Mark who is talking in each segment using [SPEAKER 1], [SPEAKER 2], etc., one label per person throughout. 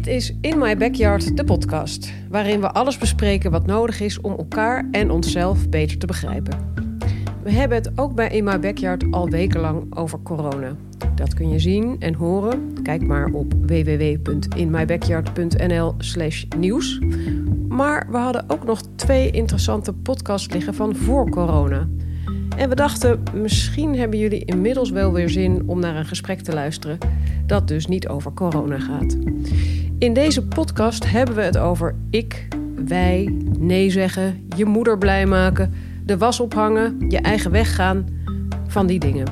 [SPEAKER 1] Dit is In My Backyard, de podcast, waarin we alles bespreken wat nodig is om elkaar en onszelf beter te begrijpen. We hebben het ook bij In My Backyard al wekenlang over corona. Dat kun je zien en horen. Kijk maar op www.inmybackyard.nl/slash nieuws. Maar we hadden ook nog twee interessante podcasts liggen van voor corona. En we dachten, misschien hebben jullie inmiddels wel weer zin om naar een gesprek te luisteren dat dus niet over corona gaat. In deze podcast hebben we het over ik, wij, nee zeggen, je moeder blij maken, de was ophangen, je eigen weg gaan, van die dingen.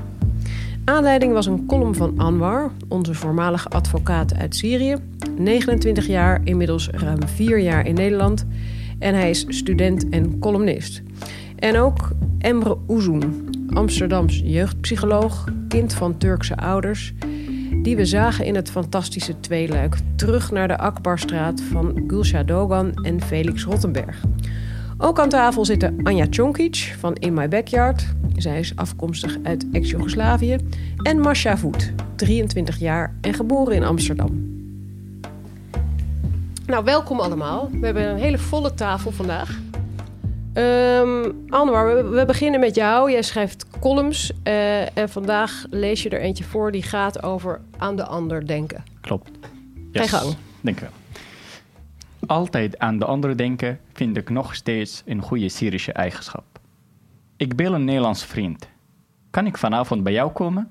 [SPEAKER 1] Aanleiding was een column van Anwar, onze voormalige advocaat uit Syrië. 29 jaar, inmiddels ruim 4 jaar in Nederland. En hij is student en columnist. En ook Emre Uzun, Amsterdams jeugdpsycholoog, kind van Turkse ouders, die we zagen in het fantastische tweeluik terug naar de Akbarstraat van Gulsha Dogan en Felix Rottenberg. Ook aan tafel zitten Anja Čonkic van In My Backyard. Zij is afkomstig uit ex-Jugoslavië. En Masha Voet, 23 jaar en geboren in Amsterdam. Nou, welkom allemaal. We hebben een hele volle tafel vandaag. Um, Anwar, we, we, beginnen met jou. Jij schrijft columns uh, en vandaag lees je er eentje voor die gaat over aan de ander denken.
[SPEAKER 2] Klopt.
[SPEAKER 1] Yes. Ga gang.
[SPEAKER 2] Dank je wel. Altijd aan de ander denken vind ik nog steeds een goede Syrische eigenschap. Ik bel een Nederlands vriend. Kan ik vanavond bij jou komen?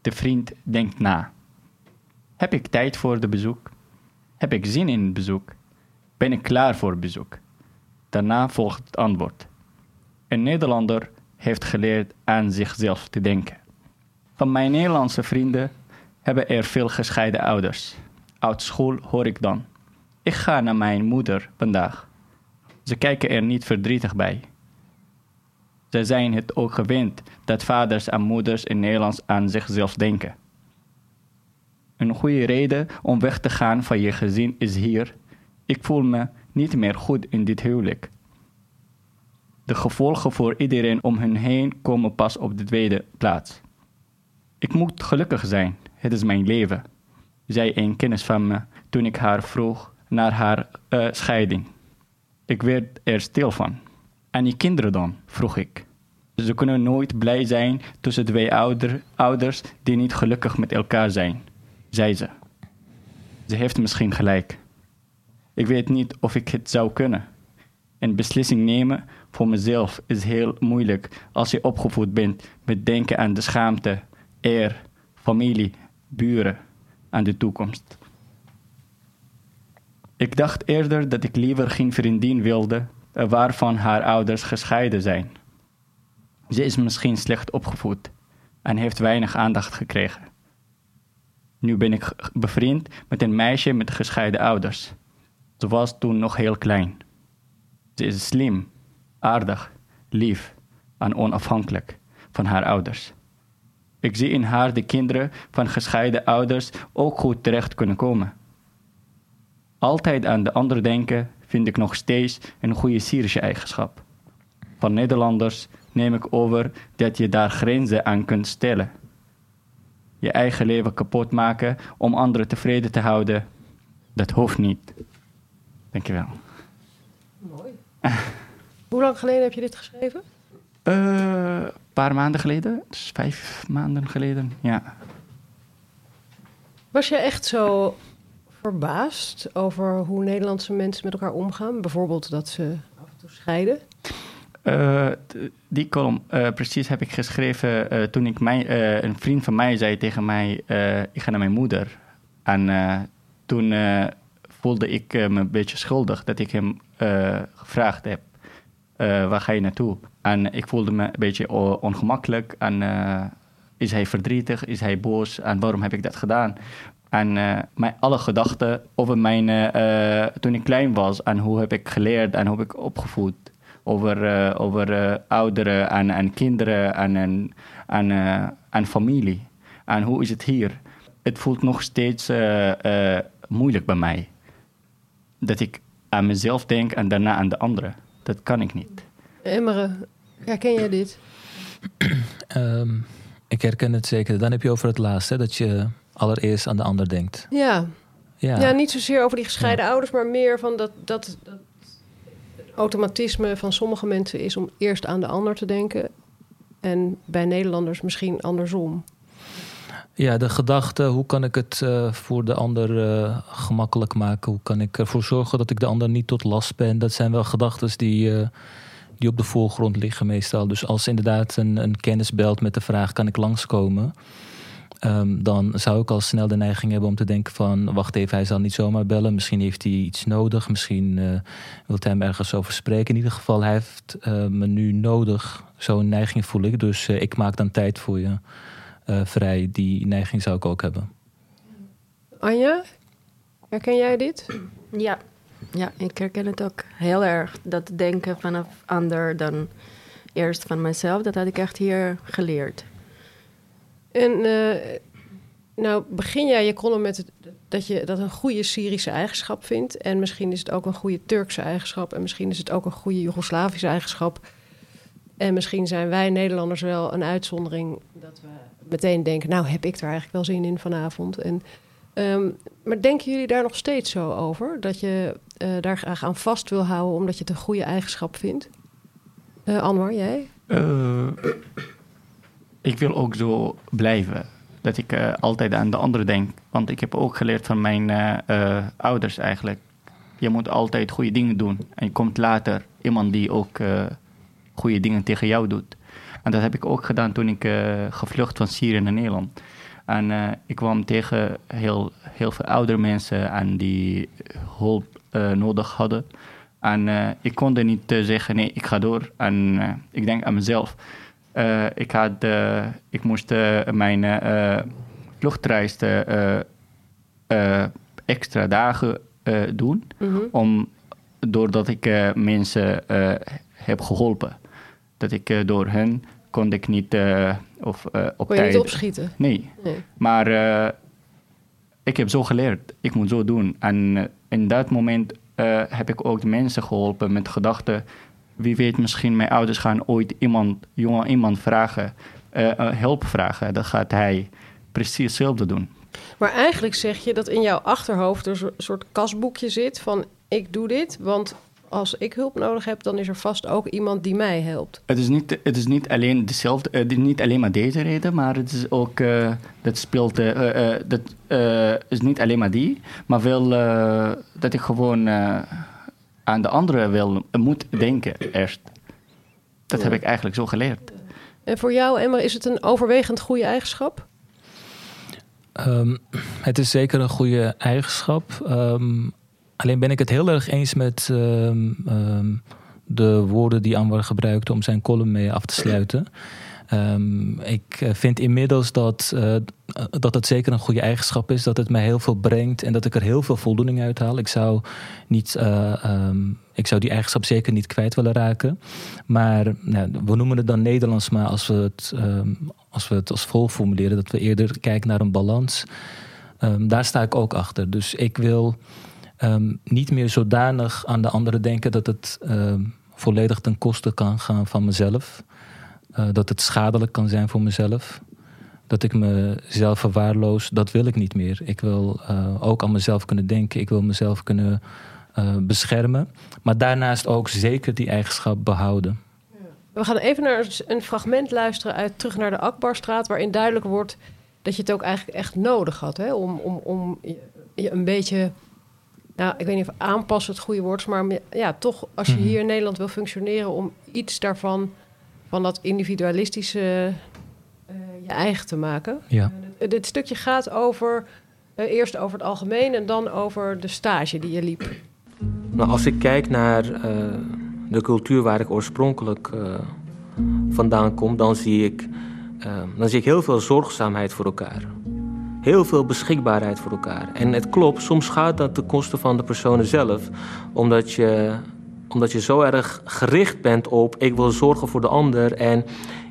[SPEAKER 2] De vriend denkt na. Heb ik tijd voor de bezoek? Heb ik zin in het bezoek? Ben ik klaar voor het bezoek? Daarna volgt het antwoord. Een Nederlander heeft geleerd aan zichzelf te denken. Van mijn Nederlandse vrienden hebben er veel gescheiden ouders. Uit school hoor ik dan. Ik ga naar mijn moeder vandaag. Ze kijken er niet verdrietig bij. Ze zijn het ook gewend dat vaders en moeders in Nederlands aan zichzelf denken. Een goede reden om weg te gaan van je gezin is hier. Ik voel me niet meer goed in dit huwelijk. De gevolgen voor iedereen om hen heen komen pas op de tweede plaats. Ik moet gelukkig zijn, het is mijn leven, zei een kennis van me toen ik haar vroeg naar haar uh, scheiding. Ik werd er stil van. En je kinderen dan? vroeg ik. Ze kunnen nooit blij zijn tussen twee ouder, ouders die niet gelukkig met elkaar zijn, zei ze. Ze heeft misschien gelijk. Ik weet niet of ik het zou kunnen. Een beslissing nemen voor mezelf is heel moeilijk als je opgevoed bent met denken aan de schaamte, eer, familie, buren, aan de toekomst. Ik dacht eerder dat ik liever geen vriendin wilde waarvan haar ouders gescheiden zijn. Ze is misschien slecht opgevoed en heeft weinig aandacht gekregen. Nu ben ik bevriend met een meisje met gescheiden ouders. Ze was toen nog heel klein. Ze is slim, aardig, lief en onafhankelijk van haar ouders. Ik zie in haar de kinderen van gescheiden ouders ook goed terecht kunnen komen. Altijd aan de ander denken vind ik nog steeds een goede Syrische eigenschap. Van Nederlanders neem ik over dat je daar grenzen aan kunt stellen. Je eigen leven kapot maken om anderen tevreden te houden, dat hoeft niet. Dankjewel.
[SPEAKER 1] Mooi. Hoe lang geleden heb je dit geschreven?
[SPEAKER 2] Uh, een paar maanden geleden, dus vijf maanden geleden, ja.
[SPEAKER 1] Was je echt zo verbaasd over hoe Nederlandse mensen met elkaar omgaan? Bijvoorbeeld dat ze af en toe scheiden?
[SPEAKER 2] Uh, die column uh, precies heb ik geschreven uh, toen ik mijn, een vriend van mij zei tegen mij: Ik ga naar mijn moeder. En toen voelde ik me een beetje schuldig dat ik hem gevraagd heb: Waar ga je naartoe? En ik voelde me een beetje ongemakkelijk. En is hij verdrietig? Is hij boos? En waarom heb ik dat gedaan? En mijn, alle gedachten over mijn, toen ik klein was en hoe heb ik geleerd en hoe heb ik opgevoed over, over ouderen en, en kinderen en, en, en, en familie. En hoe is het hier? Het voelt nog steeds moeilijk bij mij. Dat ik aan mezelf denk en daarna aan de anderen. Dat kan ik niet.
[SPEAKER 1] Emmere, herken jij dit?
[SPEAKER 3] um, ik herken het zeker. Dan heb je over het laatste, dat je allereerst aan de ander denkt.
[SPEAKER 1] Ja.
[SPEAKER 3] Ja.
[SPEAKER 1] Ja, niet zozeer over die gescheiden ouders, maar meer van dat, dat, dat automatisme van sommige mensen is om eerst aan de ander te denken. En bij Nederlanders misschien andersom.
[SPEAKER 3] Ja, de gedachte, hoe kan ik het eh, voor de ander eh, gemakkelijk maken? Hoe kan ik ervoor zorgen dat ik de ander niet tot last ben? Dat zijn wel gedachten die, eh, die op de voorgrond liggen meestal. Dus als inderdaad een, een kennis belt met de vraag, kan ik langskomen? Ehm, dan zou ik al snel de neiging hebben om te denken van... wacht even, hij zal niet zomaar bellen. Misschien heeft hij iets nodig. Misschien wil hij hem ergens over spreken. In ieder geval, hij heeft uh, me nu nodig. Zo'n neiging voel ik. Dus ik maak dan tijd voor je vrij. Die neiging zou ik ook hebben.
[SPEAKER 1] Anja, herken jij dit?
[SPEAKER 4] Ja. ja, ik herken het ook heel erg. Dat denken vanaf ander dan eerst van mezelf. Dat had ik echt hier geleerd.
[SPEAKER 1] En uh, nou begin jij je column met het, dat je dat een goede Syrische eigenschap vindt. En misschien is het ook een goede Turkse eigenschap. En misschien is het ook een goede Joegoslavische eigenschap. En misschien zijn wij Nederlanders wel een uitzondering. Dat we meteen denken, nou heb ik er eigenlijk wel zin in vanavond. En, um, maar denken jullie daar nog steeds zo over? Dat je uh, daar graag aan vast wil houden omdat je het een goede eigenschap vindt? Uh, Anwar, jij?
[SPEAKER 2] Uh, ik wil ook zo blijven. Dat ik altijd aan de anderen denk. Want ik heb ook geleerd van mijn ouders eigenlijk. Je moet altijd goede dingen doen. En je komt later iemand die ook goede dingen tegen jou doet. En dat heb ik ook gedaan toen ik gevlucht van Syrië naar Nederland. En ik kwam tegen heel, heel veel oudere mensen en die hulp nodig hadden. En ik kon er niet zeggen, nee, ik ga door. En ik denk aan mezelf. Ik, had, ik moest mijn vluchtreis extra dagen doen. Mm-hmm. om, doordat ik mensen heb geholpen. Dat ik door hen kon ik niet of, op
[SPEAKER 1] kon je
[SPEAKER 2] tijd...
[SPEAKER 1] niet opschieten?
[SPEAKER 2] Nee. nee. Maar ik heb zo geleerd. Ik moet zo doen. En in dat moment heb ik ook de mensen geholpen met gedachten wie weet, misschien mijn ouders gaan ooit iemand, jongen, iemand vragen, hulp vragen. Dan gaat hij precies hetzelfde doen.
[SPEAKER 1] Maar eigenlijk zeg je dat in jouw achterhoofd er een soort kasboekje zit van ik doe dit, want als ik hulp nodig heb, dan is er vast ook iemand die mij helpt.
[SPEAKER 2] Het is niet, het is niet alleen dezelfde, het is niet alleen maar deze reden, maar het is ook, uh, dat speelt, uh, uh, dat is niet alleen maar die, maar wel dat ik gewoon aan de andere wil, moet denken eerst. Dat heb ik eigenlijk zo geleerd.
[SPEAKER 1] En voor jou, Emma, is het een overwegend goede eigenschap?
[SPEAKER 3] Um, het is zeker een goede eigenschap. Um, alleen ben ik het heel erg eens met um, de woorden die Anwar gebruikte om zijn column mee af te sluiten. Um, ik vind inmiddels dat, uh, dat het zeker een goede eigenschap is. Dat het mij heel veel brengt en dat ik er heel veel voldoening uit haal. Ik zou, niet, um, ik zou die eigenschap zeker niet kwijt willen raken. Maar nou, we noemen het dan Nederlands, maar als we het, als, we het als vol formuleren, dat we eerder kijken naar een balans. daar sta ik ook achter. Dus ik wil niet meer zodanig aan de anderen denken dat het volledig ten koste kan gaan van mezelf. Uh, dat het schadelijk kan zijn voor mezelf. Dat ik mezelf verwaarloos, dat wil ik niet meer. Ik wil uh, ook aan mezelf kunnen denken. Ik wil mezelf kunnen uh, beschermen. Maar daarnaast ook zeker die eigenschap behouden.
[SPEAKER 1] We gaan even naar een fragment luisteren uit Terug naar de Akbarstraat... waarin duidelijk wordt dat je het ook eigenlijk echt nodig had... Hè? om, om, om je een beetje nou, ik weet niet of aanpassen het goede woord is, maar ja, toch als je hier in Nederland wil functioneren om iets daarvan, van dat individualistische, uh, je eigen te maken.
[SPEAKER 3] Ja.
[SPEAKER 1] Uh, dit stukje gaat over, uh, eerst over het algemeen en dan over de stage die je liep.
[SPEAKER 5] Nou, als ik kijk naar de cultuur waar ik oorspronkelijk vandaan kom, dan zie, ik, dan zie ik heel veel zorgzaamheid voor elkaar heel veel beschikbaarheid voor elkaar. En het klopt, soms gaat dat ten koste van de personen zelf, omdat je, omdat je zo erg gericht bent op ik wil zorgen voor de ander en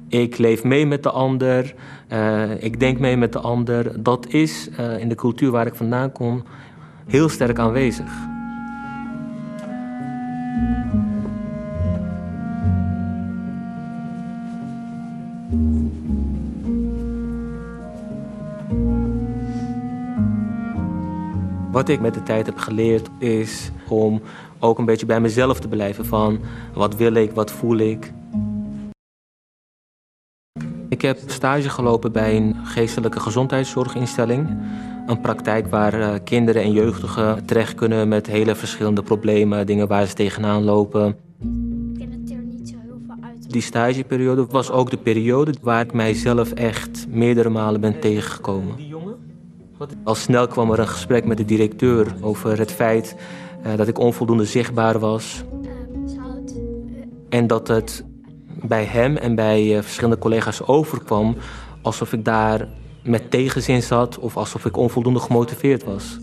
[SPEAKER 5] ik leef mee met de ander, uh, ik denk mee met de ander. Dat is uh, in de cultuur waar ik vandaan kom heel sterk aanwezig. Wat ik met de tijd heb geleerd is om ook een beetje bij mezelf te blijven van wat wil ik, wat voel ik. Ik heb stage gelopen bij een geestelijke gezondheidszorginstelling. Een praktijk waar uh, kinderen en jeugdigen terecht kunnen met hele verschillende problemen, dingen waar ze tegenaan lopen.
[SPEAKER 6] Ik ken het er niet zo heel veel uit.
[SPEAKER 5] Die stageperiode was ook de periode waar ik mijzelf echt meerdere malen ben tegengekomen. Al snel kwam er een gesprek met de directeur over het feit uh, dat ik onvoldoende zichtbaar was.
[SPEAKER 6] Ehm, houdt,
[SPEAKER 5] En dat het bij hem en bij uh, verschillende collega's overkwam alsof ik daar met tegenzin zat of alsof ik onvoldoende gemotiveerd was.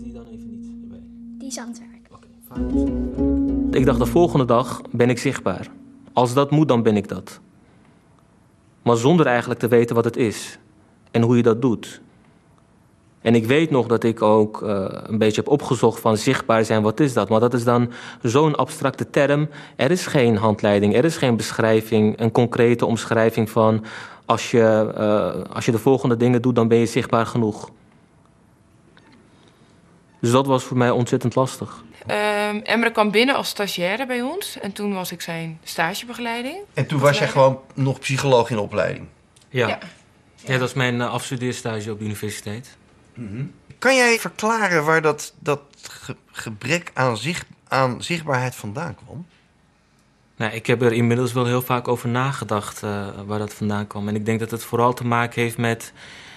[SPEAKER 6] die is aan het werk.
[SPEAKER 5] Ik dacht de volgende dag ben ik zichtbaar. Als dat moet, dan ben ik dat. Maar zonder eigenlijk te weten wat het is en hoe je dat doet. En ik weet nog dat ik ook uh, een beetje heb opgezocht van zichtbaar zijn, wat is dat? Maar dat is dan zo'n abstracte term. Er is geen handleiding, er is geen beschrijving, een concrete omschrijving van als je, uh, als je de volgende dingen doet, dan ben je zichtbaar genoeg. Dus dat was voor mij ontzettend lastig.
[SPEAKER 7] Um, Emre kwam binnen als stagiaire bij ons en toen was ik zijn stagebegeleiding.
[SPEAKER 8] En toen was jij gewoon nog psycholoog in opleiding?
[SPEAKER 5] Ja. Ja, ja dat is mijn uh, afstudeerstage op de universiteit.
[SPEAKER 8] Mm. Kan jij verklaren waar dat, dat ge gebrek aan, zicht, aan zichtbaarheid vandaan kwam?
[SPEAKER 5] Nou, ik heb er inmiddels wel heel vaak over nagedacht uh, waar dat vandaan kwam. En ik denk dat het vooral te maken heeft met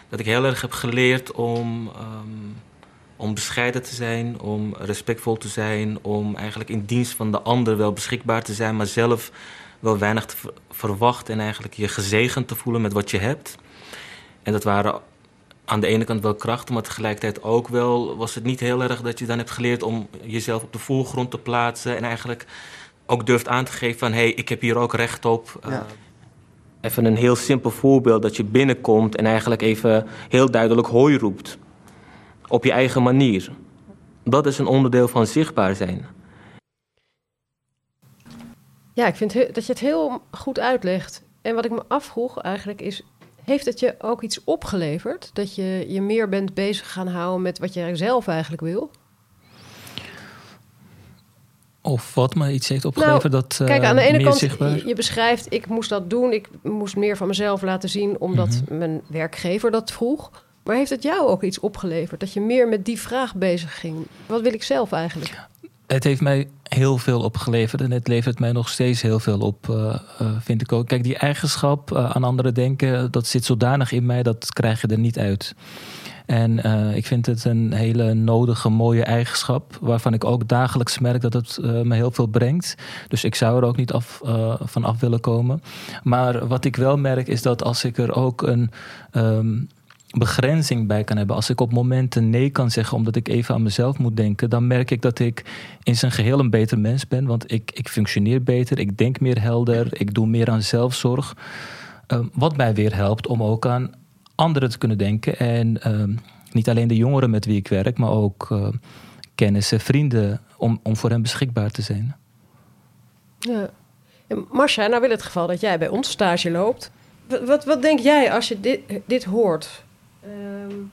[SPEAKER 5] dat ik heel erg heb geleerd om, um, om bescheiden te zijn, om respectvol te zijn, om eigenlijk in dienst van de ander wel beschikbaar te zijn, maar zelf wel weinig te verwachten en eigenlijk je gezegend te voelen met wat je hebt. En dat waren aan de ene kant wel krachten, maar tegelijkertijd ook wel was het niet heel erg dat je dan hebt geleerd om jezelf op de voorgrond te plaatsen en eigenlijk ook durft aan te geven van hé, hey, ik heb hier ook recht op. Ja. Uh, even een heel simpel voorbeeld dat je binnenkomt en eigenlijk even heel duidelijk hooi roept. Op je eigen manier. Dat is een onderdeel van zichtbaar zijn.
[SPEAKER 1] Ja, ik vind dat je het heel goed uitlegt. En wat ik me afvroeg eigenlijk is, heeft het je ook iets opgeleverd? Dat je je meer bent bezig gaan houden met wat je zelf eigenlijk wil?
[SPEAKER 3] Of wat me iets heeft opgeleverd
[SPEAKER 1] nou,
[SPEAKER 3] dat uh,
[SPEAKER 1] Kijk, aan de ene kant,
[SPEAKER 3] zichtbaar...
[SPEAKER 1] je beschrijft... ik moest dat doen, ik moest meer van mezelf laten zien... omdat mm -hmm. mijn werkgever dat vroeg. Maar heeft het jou ook iets opgeleverd? Dat je meer met die vraag bezig ging? Wat wil ik zelf eigenlijk?
[SPEAKER 3] Het heeft mij heel veel opgeleverd en het levert mij nog steeds heel veel op, uh, uh, vind ik ook. Kijk, die eigenschap uh, aan anderen denken, dat zit zodanig in mij, dat krijg je er niet uit. En ik vind het een hele nodige, mooie eigenschap. Waarvan ik ook dagelijks merk dat het me heel veel brengt. Dus ik zou er ook niet af, van af willen komen. Maar wat ik wel merk is dat als ik er ook een. Um, begrenzing bij kan hebben. Als ik op momenten nee kan zeggen omdat ik even aan mezelf moet denken, dan merk ik dat ik in zijn geheel een beter mens ben. Want ik, ik functioneer beter, ik denk meer helder, ik doe meer aan zelfzorg. Um, wat mij weer helpt om ook aan anderen te kunnen denken. En um, niet alleen de jongeren met wie ik werk, maar ook uh, kennissen, vrienden, om, om voor hen beschikbaar te zijn.
[SPEAKER 1] Ja. Marcia, nou wil het geval dat jij bij ons stage loopt. Wat, wat, wat denk jij als je dit, dit hoort? Um,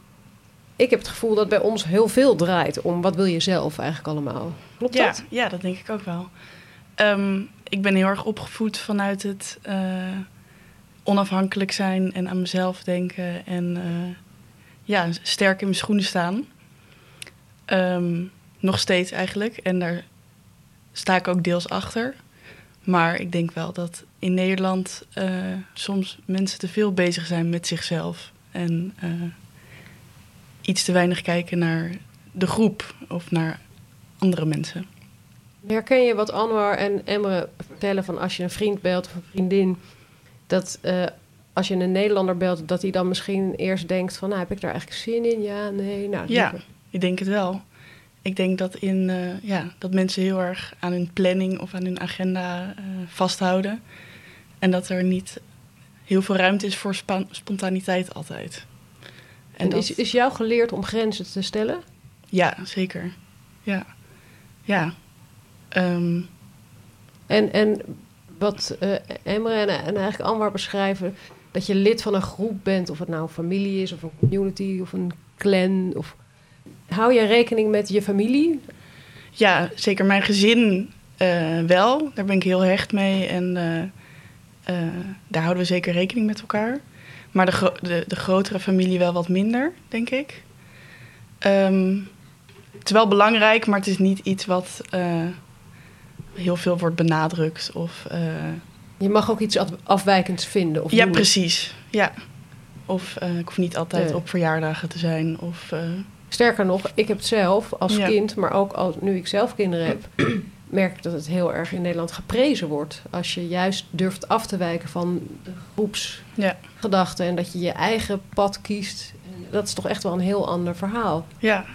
[SPEAKER 1] ik heb het gevoel dat bij ons heel veel draait om wat wil je zelf eigenlijk allemaal. Klopt
[SPEAKER 9] ja,
[SPEAKER 1] dat?
[SPEAKER 9] Ja, dat denk ik ook wel. Um, ik ben heel erg opgevoed vanuit het uh, onafhankelijk zijn en aan mezelf denken en uh, ja, sterk in mijn schoenen staan. Um, nog steeds eigenlijk. En daar sta ik ook deels achter. Maar ik denk wel dat in Nederland uh, soms mensen te veel bezig zijn met zichzelf. En uh, iets te weinig kijken naar de groep of naar andere mensen.
[SPEAKER 1] Herken je wat Anwar en Emre vertellen van als je een vriend belt of een vriendin, dat uh, als je een Nederlander belt, dat hij dan misschien eerst denkt van, nou, heb ik daar eigenlijk zin in? Ja, nee, nou.
[SPEAKER 9] Ja, liever. ik denk het wel. Ik denk dat, in, uh, ja, dat mensen heel erg aan hun planning of aan hun agenda uh, vasthouden. En dat er niet heel veel ruimte is voor spa- spontaniteit altijd.
[SPEAKER 1] En, en dat... is, is jou geleerd om grenzen te stellen?
[SPEAKER 9] Ja, zeker. Ja. Ja. Um...
[SPEAKER 1] En, en wat uh, Emre en, en eigenlijk Anwar beschrijven... dat je lid van een groep bent, of het nou een familie is... of een community of een clan... Of, Hou jij rekening met je familie?
[SPEAKER 9] Ja, zeker mijn gezin eh, wel. Daar ben ik heel hecht mee en eh, eh, daar houden we zeker rekening met elkaar. Maar de, gro- de, de grotere familie wel wat minder, denk ik. Ehm, het is wel belangrijk, maar het is niet iets wat eh, heel veel wordt benadrukt. Of, eh,
[SPEAKER 1] Je mag ook iets af- afwijkends vinden. Of
[SPEAKER 9] ja, precies. Ja. Of ik hoef niet altijd
[SPEAKER 1] Nee.
[SPEAKER 9] op verjaardagen te zijn. Of,
[SPEAKER 1] Sterker nog, ik heb het zelf als
[SPEAKER 9] Ja.
[SPEAKER 1] kind, maar ook als, nu ik zelf kinderen heb, merk ik dat het heel erg in Nederland geprezen wordt. Als je juist durft af te wijken van de groepsgedachten en dat je je eigen pad kiest. Dat is toch echt wel een heel ander verhaal.
[SPEAKER 9] ja,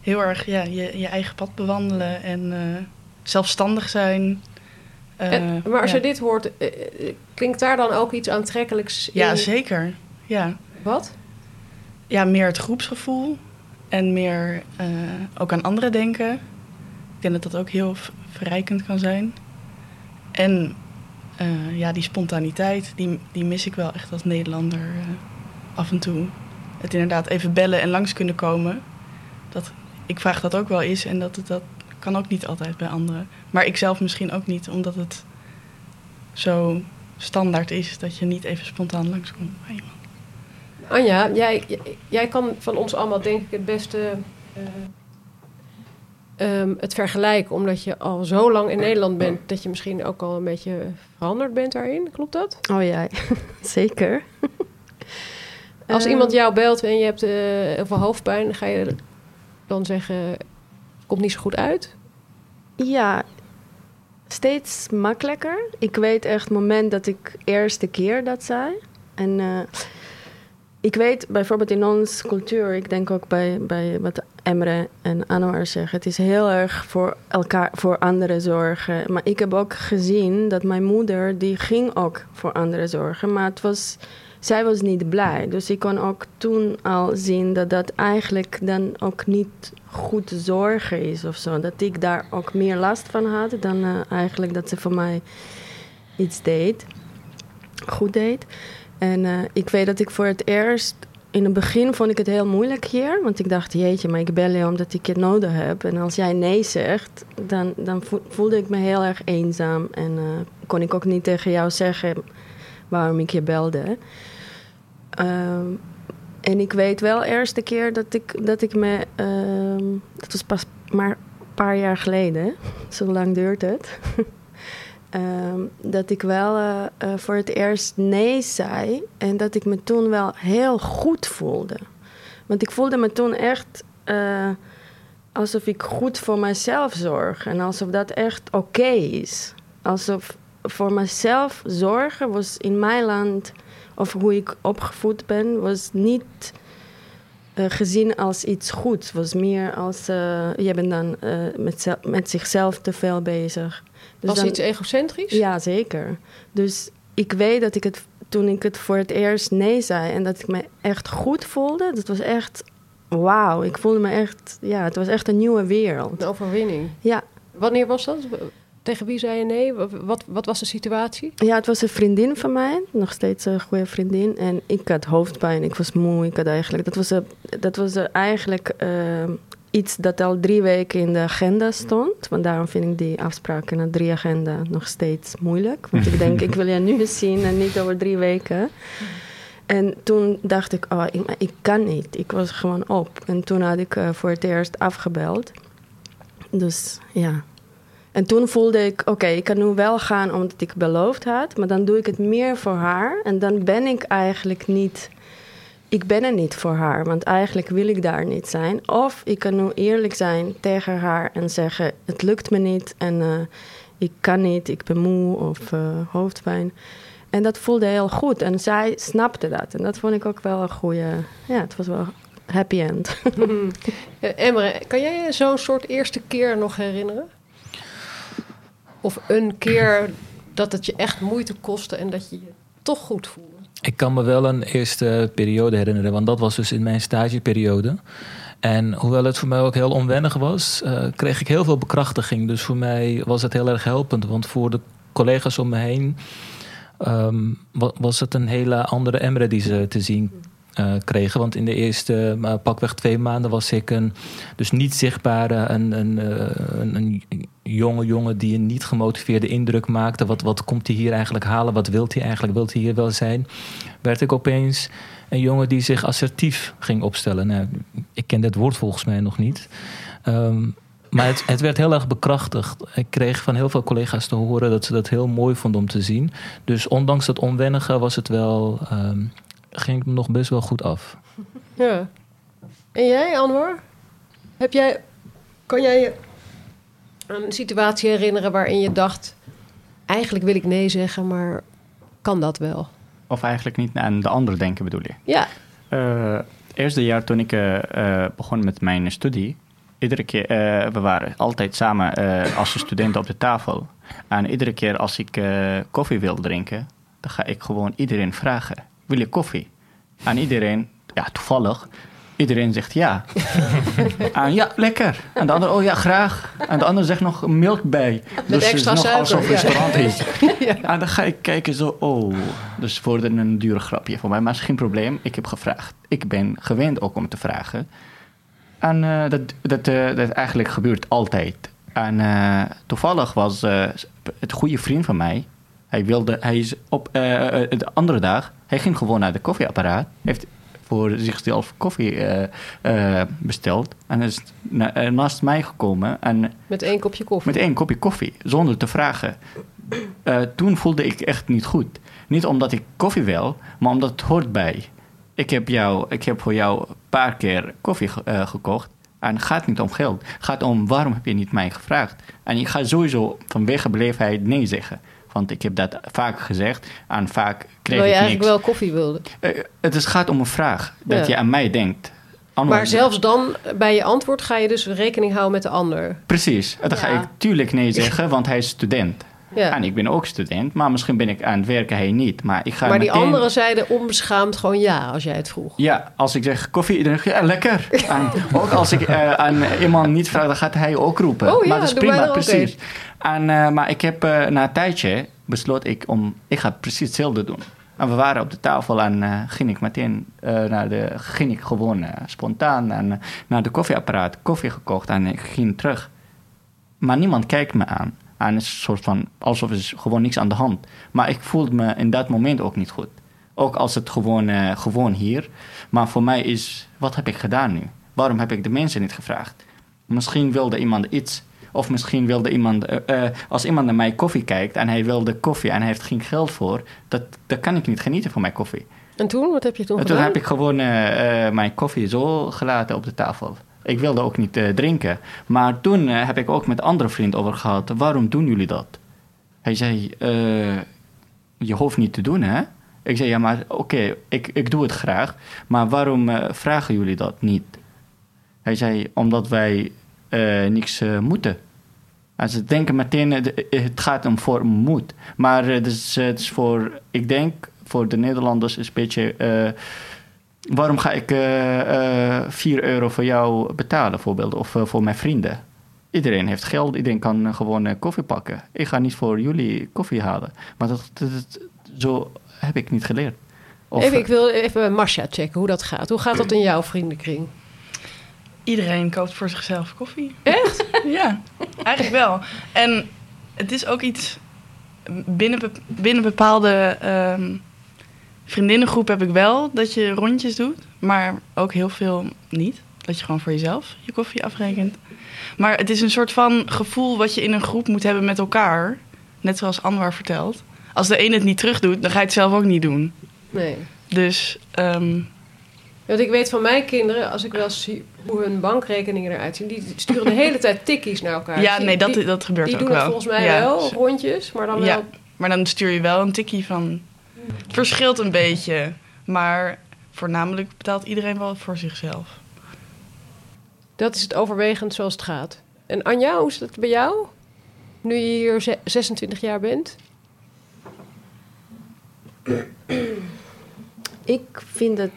[SPEAKER 9] heel erg ja, je, je eigen pad bewandelen en eh, zelfstandig zijn. Eh,
[SPEAKER 1] En- maar als
[SPEAKER 9] ja.
[SPEAKER 1] je dit hoort, eh, klinkt daar dan ook iets aantrekkelijks in?
[SPEAKER 9] Ja, zeker. Ja.
[SPEAKER 1] Wat?
[SPEAKER 9] ja, meer het groepsgevoel en meer ook aan anderen denken. Ik denk dat dat ook heel verrijkend kan zijn. En eh, ja, die spontaniteit, die, die mis ik wel echt als Nederlander eh, af en toe. Het inderdaad even bellen en langs kunnen komen. Dat, ik vraag dat ook wel eens en dat, dat kan ook niet altijd bij anderen. Maar ik zelf misschien ook niet, omdat het zo standaard is dat je niet even spontaan langskomt bij iemand.
[SPEAKER 1] Anja, jij, jij kan van ons allemaal denk ik het beste eh, ehm, het vergelijken. Omdat je al zo lang in Nederland bent dat je misschien ook al een beetje veranderd bent daarin. Klopt dat?
[SPEAKER 4] Oh ja, zeker.
[SPEAKER 1] Als
[SPEAKER 4] Eh,
[SPEAKER 1] iemand jou belt en je hebt eh, heel veel hoofdpijn, ga je dan zeggen, komt niet zo goed uit?
[SPEAKER 4] Ja, steeds makkelijker. Ik weet echt het moment dat ik eerste keer dat zei. En eh, ik weet bijvoorbeeld in onze cultuur, ik denk ook bij, bij wat Emre en Anwar zeggen, het is heel erg voor elkaar, voor anderen zorgen. Maar ik heb ook gezien dat mijn moeder, die ging ook voor anderen zorgen. Maar het was, zij was niet blij. Dus ik kon ook toen al zien dat dat eigenlijk dan ook niet goed zorgen is of zo. Dat ik daar ook meer last van had dan eh, eigenlijk dat ze voor mij iets deed. Goed deed. En eh, ik weet dat ik voor het eerst... In het begin vond ik het heel moeilijk hier. Want ik dacht, jeetje, maar ik bel je omdat ik je nodig heb. En als jij nee zegt, dan, dan vo- voelde ik me heel erg eenzaam. En eh, kon ik ook niet tegen jou zeggen waarom ik je belde. Ehm, en ik weet wel de eerste keer dat ik, dat ik me... ehm, dat was pas maar een paar jaar geleden. Zo lang duurt het. Ehm, dat ik wel eh, eh, voor het eerst nee zei. En dat ik me toen wel heel goed voelde. Want ik voelde me toen echt eh, alsof ik goed voor mezelf zorg. En alsof dat echt oké is. Alsof voor mezelf zorgen was in mijn land... of hoe ik opgevoed ben, was niet gezien als iets goeds. was meer als... je bent dan met, met zichzelf te veel bezig. Dus
[SPEAKER 1] Was
[SPEAKER 4] dan-
[SPEAKER 1] iets egocentrisch?
[SPEAKER 4] ja, zeker. Dus ik weet dat ik het toen ik het voor het eerst nee zei en dat ik me echt goed voelde, dat was echt wauw. Ik voelde me echt, ja, het was echt een nieuwe wereld.
[SPEAKER 1] Een overwinning.
[SPEAKER 4] Ja.
[SPEAKER 1] Wanneer was dat? Tegen wie zei je nee? Wat, wat was de situatie?
[SPEAKER 4] Ja, het was een vriendin van mij, nog steeds een goede vriendin. En ik had hoofdpijn, ik was moe, ik had eigenlijk... Dat was, een- dat was eigenlijk eh, iets dat al drie weken in de agenda stond. Want daarom vind ik die afspraak in de drie agenda nog steeds moeilijk. Want ik denk, ik wil je nu zien en niet over drie weken. En toen dacht ik, oh, ik kan niet. Ik was gewoon op. En toen had ik eh, voor het eerst afgebeld. Dus ja. En toen voelde ik, oké, ik kan nu wel gaan omdat ik beloofd had, maar dan doe ik het meer voor haar. En dan ben ik eigenlijk niet, ik ben er niet voor haar, want eigenlijk wil ik daar niet zijn. Of ik kan nu eerlijk zijn tegen haar en zeggen, het lukt me niet en eh, ik kan niet, ik ben moe of eh, hoofdpijn. En dat voelde heel goed en zij snapte dat. En dat vond ik ook wel een goede, ja, het was wel happy end.
[SPEAKER 1] Eh, Emre, kan jij zo'n soort eerste keer nog herinneren? Of een keer dat het je echt moeite kostte en dat je je toch goed voelde?
[SPEAKER 3] Ik kan me wel een eerste periode herinneren, want dat was dus in mijn stageperiode. En hoewel het voor mij ook heel onwennig was, eh, kreeg ik heel veel bekrachtiging. Dus voor mij was het heel erg helpend, want voor de collega's om me heen ehm, wa- was het een hele andere Emre die ze te zien kregen. Want in de eerste uh, pakweg twee maanden was ik een dus niet zichtbare, een, een, uh, een, een, jonge jongen die een niet gemotiveerde indruk maakte. Wat, wat komt hij hier eigenlijk halen? Wat wil hij eigenlijk? Wilt hij hier wel zijn? Werd ik opeens een jongen die zich assertief ging opstellen. Nou, ik ken dat woord volgens mij nog niet. Um, maar het, het, werd heel erg bekrachtigd. Ik kreeg van heel veel collega's te horen dat ze dat heel mooi vonden om te zien. Dus ondanks dat onwennige was het wel, um, ging het me nog best wel goed af.
[SPEAKER 1] Ja. En jij, Anwar? Heb jij, kan jij je een situatie herinneren waarin je dacht... eigenlijk wil ik nee zeggen, maar kan dat wel?
[SPEAKER 2] Of eigenlijk niet aan de ander denken, bedoel je?
[SPEAKER 1] Ja.
[SPEAKER 2] Uh, het eerste jaar toen ik uh, uh, begon met mijn studie iedere keer, uh, we waren altijd samen uh, als studenten op de tafel. En iedere keer als ik uh, koffie wil drinken, dan ga ik gewoon iedereen vragen: wil je koffie? En iedereen, ja, toevallig, iedereen zegt ja. en ja, lekker. En de ander, oh ja, graag. En de ander zegt nog milk bij.
[SPEAKER 1] Met
[SPEAKER 2] dus
[SPEAKER 1] extra
[SPEAKER 2] het is nog alsof het
[SPEAKER 1] ja.
[SPEAKER 2] restaurant is.
[SPEAKER 1] ja.
[SPEAKER 2] En dan ga ik kijken zo, oh. Dus voor een dure grapje voor mij. Maar is geen probleem, ik heb gevraagd. Ik ben gewend ook om te vragen. En uh, dat, dat, uh, dat eigenlijk gebeurt altijd. En uh, toevallig was het goede vriend van mij. Hij wilde, hij is op de andere dag, hij ging gewoon naar de koffieapparaat. Heeft voor zichzelf koffie besteld. En is na, naast mij gekomen. En
[SPEAKER 1] met één kopje koffie?
[SPEAKER 2] Met één kopje koffie, zonder te vragen. toen voelde ik echt niet goed. Niet omdat ik koffie wil, maar omdat het hoort bij ik heb, jou, ik heb voor jou een paar keer koffie ge gekocht. En het gaat niet om geld. Het gaat om waarom heb je niet mij gevraagd. En je gaat sowieso vanwege beleefdheid nee zeggen. Want ik heb dat vaak gezegd en vaak kreeg
[SPEAKER 1] Terwijl je
[SPEAKER 2] ik
[SPEAKER 1] eigenlijk
[SPEAKER 2] niks.
[SPEAKER 1] wel koffie wilde.
[SPEAKER 2] Uh, het is, gaat om een vraag. Dat
[SPEAKER 1] Ja.
[SPEAKER 2] je aan mij denkt.
[SPEAKER 1] Maar zelfs dan, bij je antwoord, ga je dus rekening houden met de ander.
[SPEAKER 2] Precies. Dan ga ik tuurlijk nee zeggen, want hij is student.
[SPEAKER 1] Ja.
[SPEAKER 2] En ik ben ook student, maar misschien ben ik aan het werken, hij niet. Maar ik ga
[SPEAKER 1] Maar die anderen zeiden onbeschaamd gewoon ja als jij het vroeg.
[SPEAKER 2] Ja, als ik zeg koffie, dan zeg je ja, lekker. En ook als ik eh, aan iemand niet vraag, dan gaat hij ook roepen.
[SPEAKER 1] Oh ja,
[SPEAKER 2] maar dat is prima, precies. En, eh, maar ik heb eh, na een tijdje besloot ik om, ik ga precies hetzelfde doen. En we waren op de tafel en eh, ging ik meteen eh, naar de, ging ik gewoon spontaan en, naar de koffieapparaat, koffie gekocht en ik ging terug. Maar niemand kijkt me aan. En het is een soort van, alsof er gewoon niks aan de hand. Maar ik voelde me in dat moment ook niet goed. Ook als het gewoon, gewoon hier. Maar voor mij is, wat heb ik gedaan nu? Waarom heb ik de mensen niet gevraagd? Misschien wilde iemand iets. Of misschien wilde iemand, eh, eh, als iemand naar mij koffie kijkt en hij wilde koffie en hij heeft geen geld voor, dat, dan kan ik niet genieten van mijn koffie.
[SPEAKER 1] En toen, wat heb je toen
[SPEAKER 2] En toen
[SPEAKER 1] gedaan?
[SPEAKER 2] heb ik gewoon eh, mijn koffie zo gelaten op de tafel. Ik wilde ook niet drinken. Maar toen heb ik ook met andere vriend over gehad. Waarom doen jullie dat? Hij zei, eh, je hoeft niet te doen, hè? Ik zei, ja, maar oké, ik, ik doe het graag. Maar waarom vragen jullie dat niet? Hij zei, omdat wij niks eh, moeten. En ze denken meteen, eh, het gaat om voor moed. Maar eh, het, is, eh, het is voor, ik denk, voor de Nederlanders is een beetje... eh, waarom ga ik eh, eh, 4 euro voor jou betalen, bijvoorbeeld, of eh, voor mijn vrienden? Iedereen heeft geld, iedereen kan eh, gewoon eh, koffie pakken. Ik ga niet voor jullie koffie halen. Maar dat, dat, dat- zo heb ik niet geleerd. Of,
[SPEAKER 1] even, ik wil even bij Masha checken hoe dat gaat. Hoe gaat dat in jouw vriendenkring?
[SPEAKER 9] Iedereen koopt voor zichzelf koffie. Echt? ja, eigenlijk wel. En het is ook iets... Binnen, be- binnen bepaalde ehm vriendinnengroep heb ik wel dat je rondjes doet. Maar ook heel veel niet. Dat je gewoon voor jezelf je koffie afrekent. Maar het is een soort van gevoel wat je in een groep moet hebben met elkaar. Net zoals Anwar vertelt. Als de een het niet terug doet, dan ga je het zelf ook niet doen.
[SPEAKER 1] Nee.
[SPEAKER 9] Dus ehm,
[SPEAKER 1] Want ik weet van mijn kinderen, als ik wel zie hoe hun bankrekeningen eruit zien, die sturen de hele tijd tikkies naar elkaar.
[SPEAKER 9] ja,
[SPEAKER 1] Die-
[SPEAKER 9] nee, dat,
[SPEAKER 1] die,
[SPEAKER 9] dat gebeurt
[SPEAKER 1] die
[SPEAKER 9] ook
[SPEAKER 1] doen
[SPEAKER 9] wel.
[SPEAKER 1] het volgens mij
[SPEAKER 9] Ja.
[SPEAKER 1] wel, rondjes, maar dan
[SPEAKER 9] Ja,
[SPEAKER 1] wel...
[SPEAKER 9] maar dan stuur je wel een tikkie van. Het verschilt een beetje, maar voornamelijk betaalt iedereen wel voor zichzelf.
[SPEAKER 1] Dat is het overwegend zoals het gaat. En Anja, hoe is dat bij jou? Nu je hier ze- 26 jaar bent?
[SPEAKER 4] Ik vind het.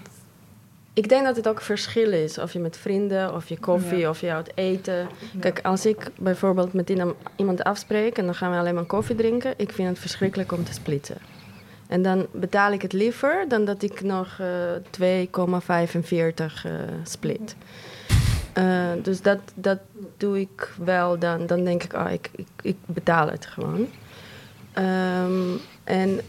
[SPEAKER 4] Ik denk dat het ook verschil is of je met vrienden, of je koffie, of je uit eten. Kijk, als ik bijvoorbeeld met iemand- afspreek en dan gaan we alleen maar koffie drinken, ik vind het verschrikkelijk om te splitsen. En dan betaal ik het liever dan dat ik nog eh 2,45 eh, split. Eh, dus dat, dat doe ik wel dan. Dan denk ik, ah, ik, ik, ik betaal het gewoon. Ehm, en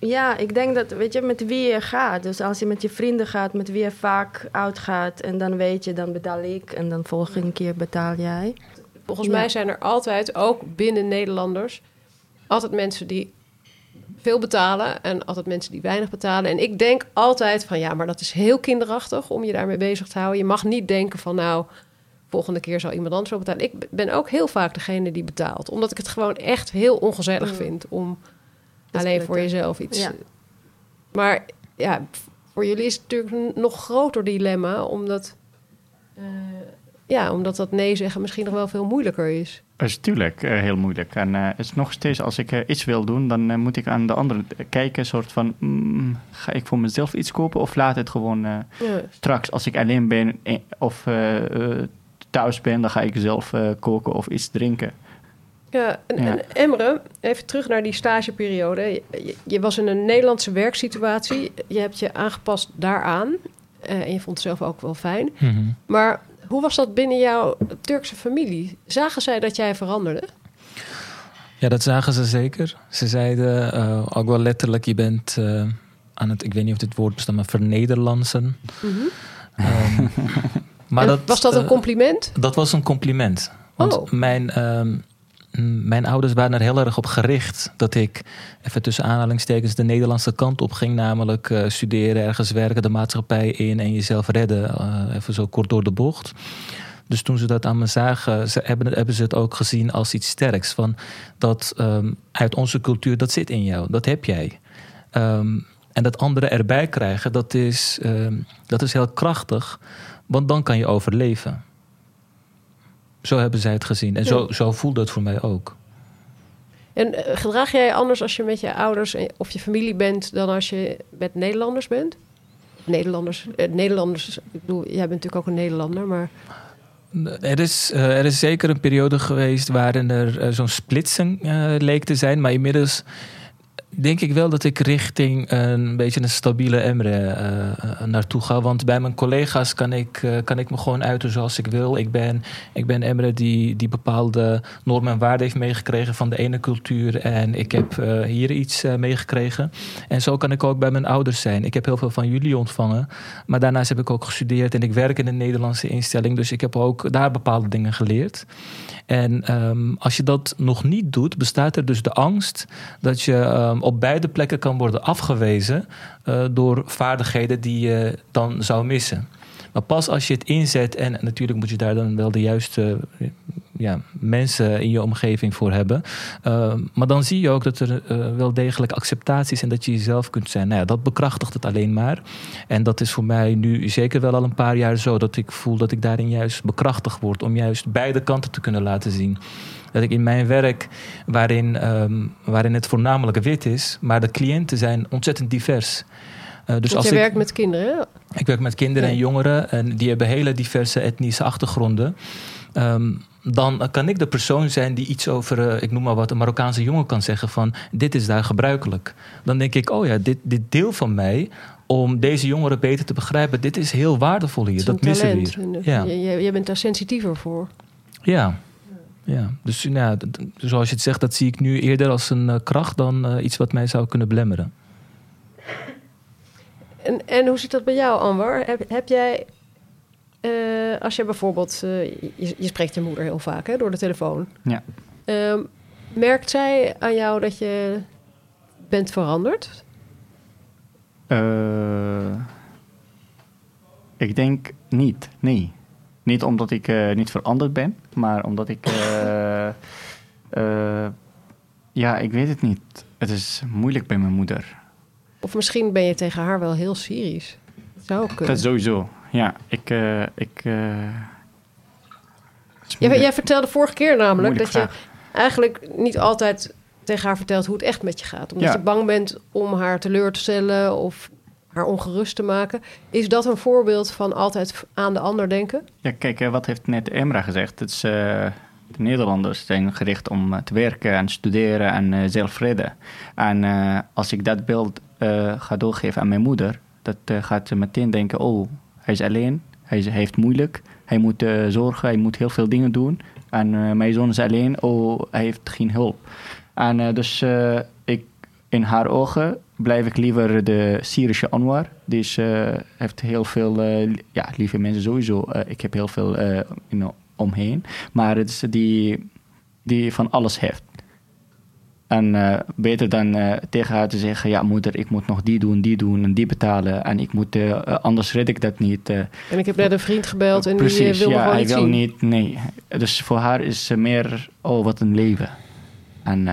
[SPEAKER 4] ja, ik denk dat, weet je, met wie je gaat. Dus als je met je vrienden gaat, met wie je vaak uitgaat... en dan weet je, dan betaal ik en dan volgende keer betaal jij.
[SPEAKER 1] Volgens
[SPEAKER 4] Ja.
[SPEAKER 1] mij zijn er altijd, ook binnen Nederlanders, altijd mensen die veel betalen en altijd mensen die weinig betalen. En ik denk altijd van ja, maar dat is heel kinderachtig om je daarmee bezig te houden. Je mag niet denken van nou, volgende keer zal iemand anders wel betalen. Ik ben ook heel vaak degene die betaalt, omdat ik het gewoon echt heel ongezellig
[SPEAKER 4] Mm.
[SPEAKER 1] vind om alleen voor jezelf iets.
[SPEAKER 4] Ja.
[SPEAKER 1] Maar ja, voor jullie is het natuurlijk een nog groter dilemma, omdat, eh, ja, omdat dat nee zeggen misschien nog wel veel moeilijker is.
[SPEAKER 2] Dat is natuurlijk eh, heel moeilijk. En eh, het is nog steeds, als ik eh, iets wil doen, dan eh, moet ik aan de andere kijken. soort van, mm, ga ik voor mezelf iets kopen of laat het gewoon eh,
[SPEAKER 1] Ja.
[SPEAKER 2] straks als ik alleen ben eh, of eh, eh, thuis ben, dan ga ik zelf eh, koken of iets drinken.
[SPEAKER 1] Ja, en,
[SPEAKER 2] Ja.
[SPEAKER 1] en Emre, even terug naar die stageperiode. Je, je was in een Nederlandse werksituatie. Je hebt je aangepast daaraan. Eh, en je vond het zelf ook wel fijn.
[SPEAKER 3] Mhm.
[SPEAKER 1] Maar hoe was dat binnen jouw Turkse familie? Zagen zij dat jij veranderde?
[SPEAKER 3] Ja, dat zagen ze zeker. Ze zeiden eh, ook wel letterlijk, je bent eh, aan het, ik weet niet of dit woord bestaat, maar vernederlandsen. Ehm, maar dat,
[SPEAKER 1] was dat een compliment?
[SPEAKER 3] Dat was een compliment. Want
[SPEAKER 1] Oh.
[SPEAKER 3] mijn, ehm, mijn ouders waren er heel erg op gericht dat ik, even tussen aanhalingstekens, de Nederlandse kant op ging. Namelijk eh, studeren, ergens werken, de maatschappij in en jezelf redden. eh, even zo kort door de bocht. Dus toen ze dat aan me zagen, ze hebben, ze het ook gezien als iets sterks. Van dat ehm, uit onze cultuur, dat zit in jou, dat heb jij. Ehm, en dat anderen erbij krijgen, dat is, ehm, dat is heel krachtig. Want dan kan je overleven. Zo hebben zij het gezien. En zo, zo voelde het voor mij ook.
[SPEAKER 1] En eh, gedraag jij anders als je met je ouders of je familie bent... dan als je met Nederlanders bent? Nederlanders, eh, Nederlanders, ik bedoel, jij bent natuurlijk ook een Nederlander, maar...
[SPEAKER 3] Er is, eh, er is zeker een periode geweest waarin er zo'n splitsing leek te zijn. Maar inmiddels denk ik wel dat ik richting een beetje een stabiele Emre eh, naartoe ga. Want bij mijn collega's kan ik, eh, kan ik me gewoon uiten zoals ik wil. Ik ben, ik ben Emre die, die bepaalde normen en waarden heeft meegekregen van de ene cultuur. En ik heb hier iets meegekregen. En zo kan ik ook bij mijn ouders zijn. Ik heb heel veel van jullie ontvangen. Maar daarnaast heb ik ook gestudeerd en ik werk in een Nederlandse instelling. Dus ik heb ook daar bepaalde dingen geleerd. En ehm, als je dat nog niet doet, bestaat er dus de angst dat je ehm, op beide plekken kan worden afgewezen eh, door vaardigheden die je dan zou missen. Maar pas als je het inzet, en natuurlijk moet je daar dan wel de juiste eh, ja, mensen in je omgeving voor hebben. Uh, maar dan zie je ook dat er uh, wel degelijk acceptatie is en dat je jezelf kunt zijn. Nou dat bekrachtigt het alleen maar. En dat is voor mij nu zeker wel al een paar jaar zo dat ik voel dat ik daarin juist bekrachtigd word om juist beide kanten te kunnen laten zien. Dat ik in mijn werk, waarin, um, waarin het voornamelijk wit is, maar de cliënten zijn ontzettend divers.
[SPEAKER 1] Uh, dus Want als je ik, werkt met kinderen?
[SPEAKER 3] Ik werk met kinderen
[SPEAKER 1] Ja.
[SPEAKER 3] en jongeren en die hebben hele diverse etnische achtergronden. Um, dan kan ik de persoon zijn die iets over, uh, ik noem maar wat, een Marokkaanse jongen kan zeggen van dit is daar gebruikelijk. Dan denk ik, oh ja, dit, dit deel van mij om deze jongeren beter te begrijpen, dit is heel waardevol hier. Dat missen we hier.
[SPEAKER 1] Ja. Je, je bent daar sensitiever voor.
[SPEAKER 3] Ja. Ja, dus nou, zoals je het zegt, dat zie ik nu eerder als een uh, kracht dan uh, iets wat mij zou kunnen belemmeren.
[SPEAKER 1] En, en hoe zit dat bij jou, Anwar? Heb, heb jij, uh, als je bijvoorbeeld, uh, je, je, spreekt je moeder heel vaak hè, door de telefoon.
[SPEAKER 2] Ja.
[SPEAKER 1] Uh, merkt zij aan jou dat je bent veranderd?
[SPEAKER 2] Uh, ik denk niet, nee. Niet omdat ik uh, niet veranderd ben, maar omdat ik. Uh, ja, ik weet het niet. Het is moeilijk bij mijn moeder.
[SPEAKER 1] Of misschien ben je tegen haar wel heel Syrisch. Dat zou ook kunnen.
[SPEAKER 2] Dat sowieso. Ja, ik. Uh, ik
[SPEAKER 1] jij, jij, vertelde vorige keer namelijk
[SPEAKER 2] Moeilijk
[SPEAKER 1] dat
[SPEAKER 2] vraag.
[SPEAKER 1] je eigenlijk niet altijd tegen haar vertelt hoe het echt met je gaat. Omdat
[SPEAKER 2] Ja.
[SPEAKER 1] je bang bent om haar teleur te stellen of haar ongerust te maken. Is dat een voorbeeld van altijd aan de ander denken?
[SPEAKER 2] Ja, kijk, wat heeft net Emra gezegd? Het is, uh, De Nederlanders zijn gericht om eh, te werken en studeren en uh, zelf redden. En als ik dat beeld ga doorgeven aan mijn moeder, dat gaat ze meteen denken: oh, hij is alleen, hij, hij heeft moeilijk, hij moet zorgen, hij moet heel veel dingen doen. En mijn zoon is alleen, oh, hij heeft geen hulp. En dus ik, in haar ogen blijf ik liever de Syrische Anwar. Die is, heeft heel veel, ja, lieve mensen sowieso. ik heb heel veel you know, omheen. Maar het is die, die van alles heeft. En beter dan tegen haar te zeggen: Ja, moeder, ik moet nog die doen, die doen en die betalen. En ik moet, anders red ik dat niet.
[SPEAKER 1] en ik heb net een vriend gebeld en
[SPEAKER 2] precies,
[SPEAKER 1] die wil
[SPEAKER 2] ja,
[SPEAKER 1] gewoon
[SPEAKER 2] hij
[SPEAKER 1] niet
[SPEAKER 2] wil
[SPEAKER 1] zien.
[SPEAKER 2] niet. Nee. Dus voor haar is meer: Oh, wat een leven. En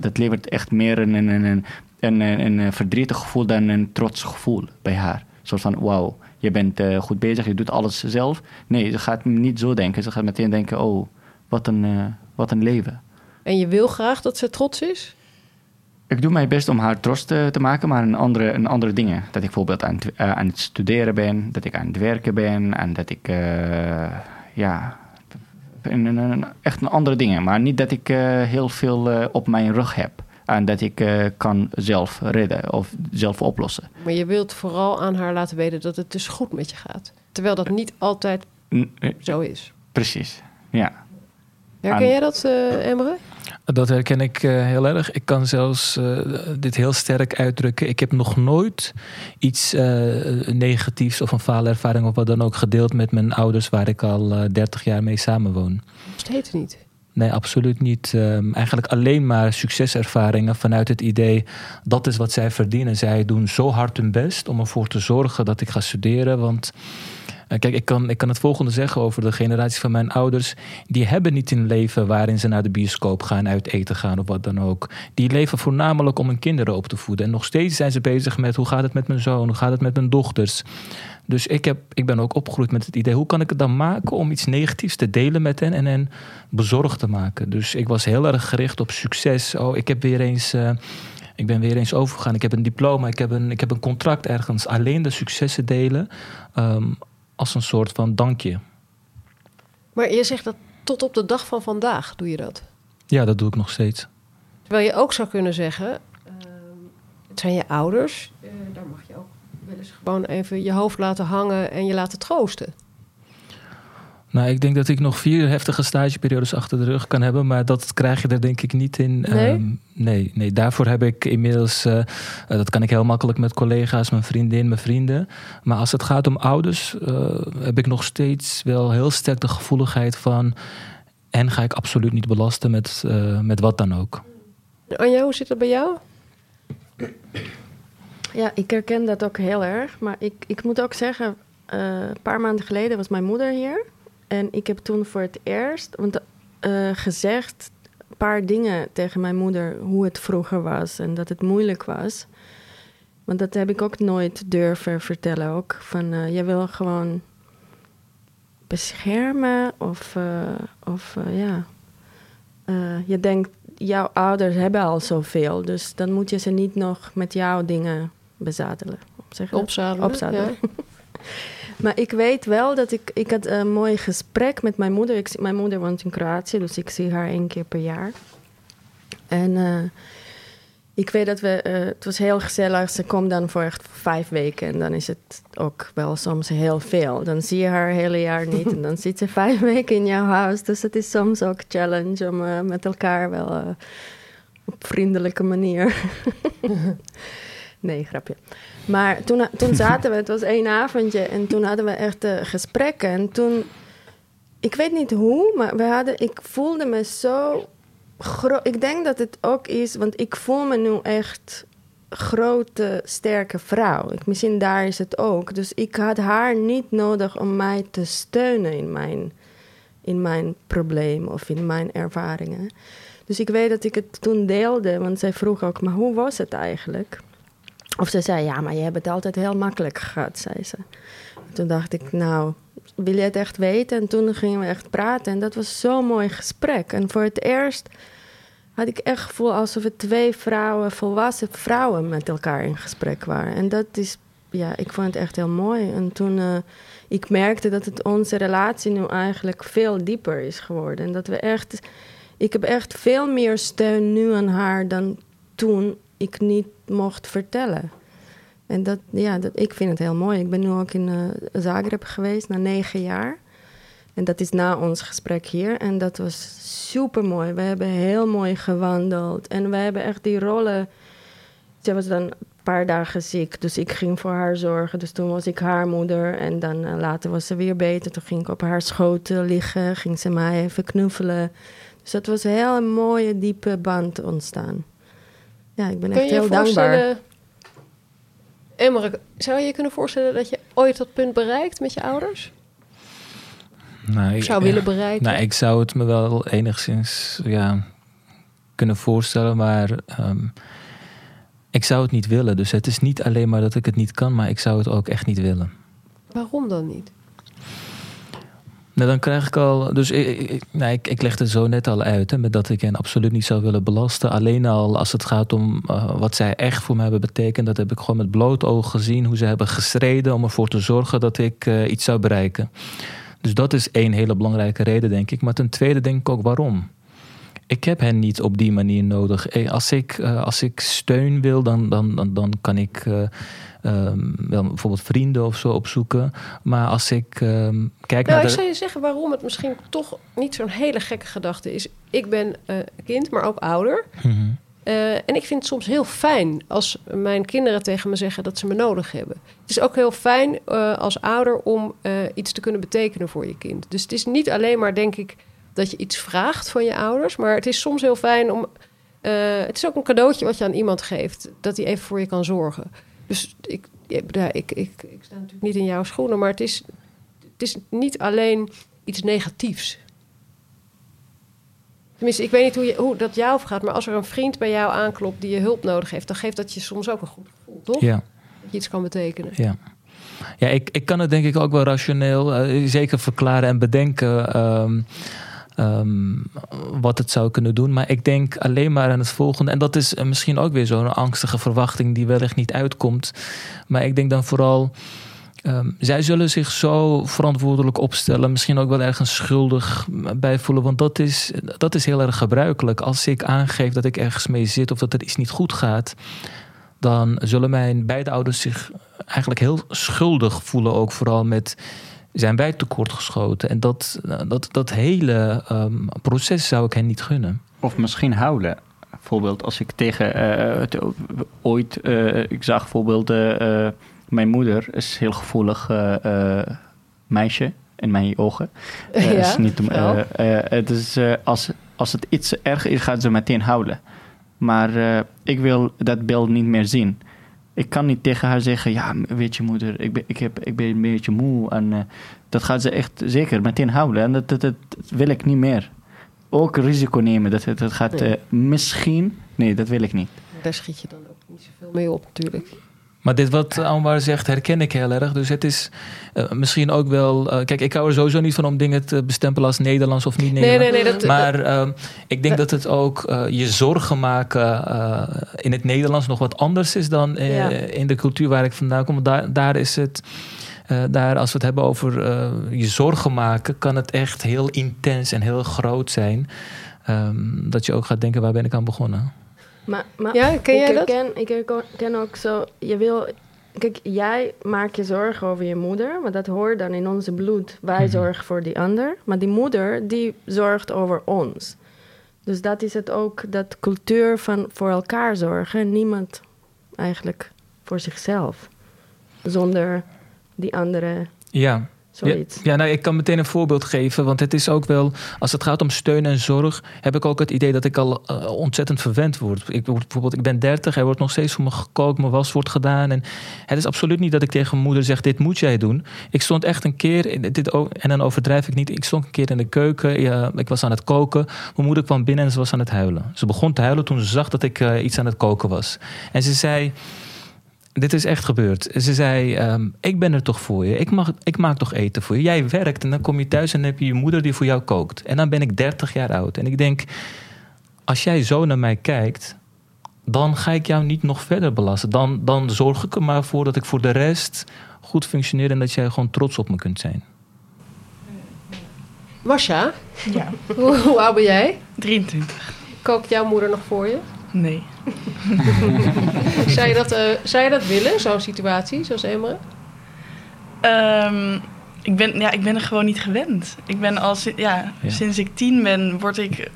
[SPEAKER 2] dat levert echt meer een, een, een, een, een, een verdrietig gevoel dan een trots gevoel bij haar. Een soort van: Wauw, je bent uh, goed bezig, je doet alles zelf. Nee, ze gaat niet zo denken. Ze gaat meteen denken, oh, wat een, uh, wat een leven.
[SPEAKER 1] En je wil graag dat ze trots is?
[SPEAKER 2] Ik doe mijn best om haar trots te, te maken, maar in andere, in andere dingen. Dat ik bijvoorbeeld aan, het, uh, aan het studeren ben, dat ik aan het werken ben en dat ik, ja, echt andere dingen. Maar niet dat ik heel veel op mijn rug heb en dat ik uh, kan zelf redden of zelf oplossen.
[SPEAKER 1] Maar je wilt vooral aan haar laten weten dat het dus goed met je gaat. Terwijl dat niet altijd zo is.
[SPEAKER 2] Precies, ja.
[SPEAKER 1] Herken jij dat, uh, Emre?
[SPEAKER 3] Dat herken ik uh, heel erg. Ik kan zelfs uh, dit heel sterk uitdrukken. Ik heb nog nooit iets negatiefs of een faalervaring of wat dan ook gedeeld met mijn ouders waar ik al 30 jaar mee samenwoon.
[SPEAKER 1] Steeds niet.
[SPEAKER 3] Nee, absoluut niet. Um, eigenlijk alleen maar succeservaringen vanuit het idee dat is wat zij verdienen. Zij doen zo hard hun best om ervoor te zorgen dat ik ga studeren. Want uh, kijk, ik kan, ik kan het volgende zeggen over de generatie van mijn ouders. Die hebben niet een leven waarin ze naar de bioscoop gaan, uit eten gaan of wat dan ook. Die leven voornamelijk om hun kinderen op te voeden. En nog steeds zijn ze bezig met hoe gaat het met mijn zoon, hoe gaat het met mijn dochters. Dus ik, heb, ik ben ook opgegroeid met het idee: hoe kan ik het dan maken om iets negatiefs te delen met hen en hen bezorgd te maken? Dus ik was heel erg gericht op succes. Oh, ik heb weer eens. Uh, ik ben weer eens overgegaan. Ik heb een diploma, ik heb een, ik heb een contract ergens. Alleen de successen delen um, als een soort van dankje.
[SPEAKER 1] Maar je zegt dat tot op de dag van vandaag doe je dat?
[SPEAKER 3] Ja, dat doe ik nog steeds.
[SPEAKER 1] Terwijl je ook zou kunnen zeggen: uh, het zijn je ouders, uh, daar mag je ook wel eens gewoon even je hoofd laten hangen en je laten troosten.
[SPEAKER 3] Nou, ik denk dat ik nog vier heftige stageperiodes achter de rug kan hebben, maar dat krijg je er denk ik niet in.
[SPEAKER 1] Nee,
[SPEAKER 3] um, nee, nee, daarvoor heb ik inmiddels, uh, dat kan ik heel makkelijk met collega's, mijn vriendin, mijn vrienden. Maar als het gaat om ouders, uh, heb ik nog steeds wel heel sterk de gevoeligheid van. En ga ik absoluut niet belasten met, met wat dan ook.
[SPEAKER 1] Anja, hoe zit het bij jou?
[SPEAKER 4] Ja, ik herken dat ook heel erg. Maar ik, ik moet ook zeggen, uh, een paar maanden geleden was mijn moeder hier. En ik heb toen voor het eerst want, uh, gezegd een paar dingen tegen mijn moeder hoe het vroeger was en dat het moeilijk was. Want dat heb ik ook nooit durven vertellen. Ook van uh, je wil gewoon beschermen of, of ja. je denkt, jouw ouders hebben al zoveel, dus dan moet je ze niet nog met jouw dingen bezadelen.
[SPEAKER 1] Opzadelen.
[SPEAKER 4] Opzadelen. Ja. Maar ik weet wel dat ik... Ik had een mooi gesprek met mijn moeder. Ik, mijn moeder woont in Kroatië, dus ik zie haar één keer per jaar. En uh, ik weet dat we... Uh, het was heel gezellig. Ze komt dan voor echt vijf weken. En dan is het ook wel soms heel veel. Dan zie je haar het hele jaar niet. en dan zit ze vijf weken in jouw huis. Dus het is soms ook challenge om uh, met elkaar wel... op vriendelijke manier... Nee, grapje. Maar toen, toen zaten we, het was één avondje en toen hadden we echt uh, gesprekken. En toen, ik weet niet hoe, maar we hadden, ik voelde me zo groot. Ik denk dat het ook is, want ik voel me nu echt grote, sterke vrouw. Ik, misschien daar is het ook. Dus ik had haar niet nodig om mij te steunen in mijn, in mijn probleem of in mijn ervaringen. Dus ik weet dat ik het toen deelde, want zij vroeg ook, maar hoe was het eigenlijk? Of ze zei, ja, maar je hebt het altijd heel makkelijk gehad, zei ze. Toen dacht ik, nou, wil je het echt weten? En toen gingen we echt praten en dat was zo'n mooi gesprek. En voor het eerst had ik echt het gevoel alsof we twee vrouwen, volwassen vrouwen met elkaar in gesprek waren. En dat is ja, ik vond het echt heel mooi. En toen uh, ik merkte dat het onze relatie nu eigenlijk veel dieper is geworden. En dat we echt, ik heb echt veel meer steun nu aan haar dan toen ik niet mocht vertellen. En dat, ja, dat, ik vind het heel mooi. Ik ben nu ook in uh, Zagreb geweest na negen jaar. En dat is na ons gesprek hier. En dat was super mooi. We hebben heel mooi gewandeld. En we hebben echt die rollen. Ze was dan een paar dagen ziek. Dus ik ging voor haar zorgen. Dus toen was ik haar moeder. En dan uh, later was ze weer beter. Toen ging ik op haar schoot liggen. Ging ze mij even knuffelen. Dus dat was een heel mooie, diepe band ontstaan. Ja, ik ben
[SPEAKER 1] Kun
[SPEAKER 4] echt
[SPEAKER 1] je je
[SPEAKER 4] heel dankbaar.
[SPEAKER 1] voorstellen- Emmerich, zou je je kunnen voorstellen dat je ooit dat punt bereikt met je ouders?
[SPEAKER 3] Nou, ik-
[SPEAKER 1] Zou willen bereiken?
[SPEAKER 3] Nou, ik zou het me wel enigszins ja, kunnen voorstellen, maar ehm, ik zou het niet willen. Dus het is niet alleen maar dat ik het niet kan, maar ik zou het ook echt niet willen.
[SPEAKER 1] Waarom dan niet?
[SPEAKER 3] Nou, dan krijg ik al. Dus ik, ik, nou, ik, ik leg het zo net al uit. Hè, met dat ik hen absoluut niet zou willen belasten. Alleen al als het gaat om eh, wat zij echt voor me hebben betekend. Dat heb ik gewoon met bloot oog gezien. Hoe ze hebben gestreden om ervoor te zorgen dat ik eh, iets zou bereiken. Dus dat is één hele belangrijke reden, denk ik. Maar ten tweede denk ik ook waarom. Ik heb hen niet op die manier nodig. Eh, Als ik, eh, als ik steun wil, dan, dan, dan, dan kan ik ehm, wel bijvoorbeeld vrienden of zo opzoeken. Maar als ik ehm, kijk
[SPEAKER 1] Nou,
[SPEAKER 3] naar
[SPEAKER 1] ik
[SPEAKER 3] de...
[SPEAKER 1] zou je zeggen waarom het misschien toch niet zo'n hele gekke gedachte is. Ik ben kind, maar ook ouder.
[SPEAKER 3] Mhm.
[SPEAKER 1] En ik vind het soms heel fijn als mijn kinderen tegen me zeggen dat ze me nodig hebben. Het is ook heel fijn als ouder om iets te kunnen betekenen voor je kind. Dus het is niet alleen maar, denk ik, dat je iets vraagt van je ouders. Maar het is soms heel fijn om. eh, het is ook een cadeautje wat je aan iemand geeft, dat hij even voor je kan zorgen. Dus ik, ja, ik, ik, ik, ik sta natuurlijk niet in jouw schoenen, maar het is, het is niet alleen iets negatiefs. Tenminste, ik weet niet hoe, je, hoe dat jou gaat, maar als er een vriend bij jou aanklopt die je hulp nodig heeft, dan geeft dat je soms ook een goed gevoel, toch?
[SPEAKER 3] Ja.
[SPEAKER 1] Dat je iets kan betekenen.
[SPEAKER 3] Ja. Ja, ik, ik kan het denk ik ook wel rationeel eh, zeker verklaren en bedenken ehm, ehm, wat het zou kunnen doen. Maar ik denk alleen maar aan het volgende. En dat is misschien ook weer zo'n angstige verwachting die wellicht niet uitkomt. Maar ik denk dan vooral. ehm, zij zullen zich zo verantwoordelijk opstellen, misschien ook wel ergens schuldig bij voelen. Want dat is, dat is heel erg gebruikelijk. Als ik aangeef dat ik ergens mee zit of dat er iets niet goed gaat, dan zullen mijn beide ouders zich eigenlijk heel schuldig voelen, ook vooral met zijn wij tekortgeschoten. En dat, dat, dat hele ehm, proces zou ik hen niet gunnen.
[SPEAKER 2] Of misschien huilen. Bijvoorbeeld als ik tegen eh, het- ooit, eh, ik zag bijvoorbeeld eh, eh, mijn moeder is heel gevoelig eh, eh, meisje in mijn ogen. Eh,
[SPEAKER 1] Ja,
[SPEAKER 2] is niet, eh, eh, het is, eh, als, als het iets erg is, gaat ze meteen huilen. Maar eh, ik wil dat beeld niet meer zien. Ik kan niet tegen haar zeggen, ja, weet je moeder, ik ben, ik heb, ik ben een beetje moe. En eh, dat gaat ze echt zeker meteen huilen. En dat, dat, wil ik niet meer. Ook risico nemen, dat het dat gaat
[SPEAKER 1] Nee.
[SPEAKER 2] eh, misschien... Nee, dat wil ik niet.
[SPEAKER 1] Daar schiet je dan ook niet zoveel mee op, natuurlijk.
[SPEAKER 3] Maar dit wat Anwar zegt, herken ik heel erg. Dus het is eh, misschien ook wel... eh, kijk, ik hou er sowieso niet van om dingen te bestempelen als Nederlands of niet
[SPEAKER 1] Nee,
[SPEAKER 3] Nederlands.
[SPEAKER 1] nee, nee. Dat,
[SPEAKER 3] Maar ehm, ik denk dat het ook eh, je zorgen maken in het Nederlands nog wat anders is dan
[SPEAKER 1] Ja.
[SPEAKER 3] in de cultuur waar ik vandaan kom. Daar, daar is het, daar als we het hebben over je zorgen maken, kan het echt heel intens en heel groot zijn. Ehm, dat je ook gaat denken, waar ben ik aan begonnen?
[SPEAKER 4] Maar, maar
[SPEAKER 1] Ja, ken
[SPEAKER 4] ik
[SPEAKER 1] jij dat?
[SPEAKER 4] Ik herken ook zo, je wil... Kijk, jij maakt je zorgen over je moeder, maar dat hoort dan in onze bloed. Wij
[SPEAKER 3] Mhm.
[SPEAKER 4] zorgen voor die ander, maar die moeder, die zorgt over ons. Dus dat is het ook, dat cultuur van voor elkaar zorgen. Niemand eigenlijk voor zichzelf. Zonder die andere,
[SPEAKER 3] Ja,
[SPEAKER 4] zoiets.
[SPEAKER 3] Ja, ja nou, ik kan meteen een voorbeeld geven. Want het is ook wel, als het gaat om steun en zorg, heb ik ook het idee dat ik al eh, ontzettend verwend word. Ik, word bijvoorbeeld, ik ben 30, er wordt nog steeds voor me gekookt, mijn was wordt gedaan. En het is absoluut niet dat ik tegen mijn moeder zeg: Dit moet jij doen. Ik stond echt een keer, dit, en dan overdrijf ik niet, ik stond een keer in de keuken, ja, ik was aan het koken. Mijn moeder kwam binnen en ze was aan het huilen. Ze begon te huilen toen ze zag dat ik eh, iets aan het koken was. En ze zei. Dit is echt gebeurd. Ze zei: ehm, Ik ben er toch voor je. Ik, mag, ik maak toch eten voor je. Jij werkt en dan kom je thuis en dan heb je je moeder die voor jou kookt. En dan ben ik 30 jaar oud. En ik denk: Als jij zo naar mij kijkt, dan ga ik jou niet nog verder belasten. Dan, dan zorg ik er maar voor dat ik voor de rest goed functioneer en dat jij gewoon trots op me kunt zijn.
[SPEAKER 1] Masha,
[SPEAKER 9] Ja.
[SPEAKER 1] hoe, hoe oud ben jij?
[SPEAKER 9] 23.
[SPEAKER 1] Kookt jouw moeder nog voor je?
[SPEAKER 9] Nee.
[SPEAKER 1] zou, je dat, eh, zou je dat willen, zo'n situatie, zoals Emre?
[SPEAKER 9] Ehm, ik, ben, ja, ik ben er gewoon niet gewend. Ik ben al Ja. sinds ik tien ben, word ik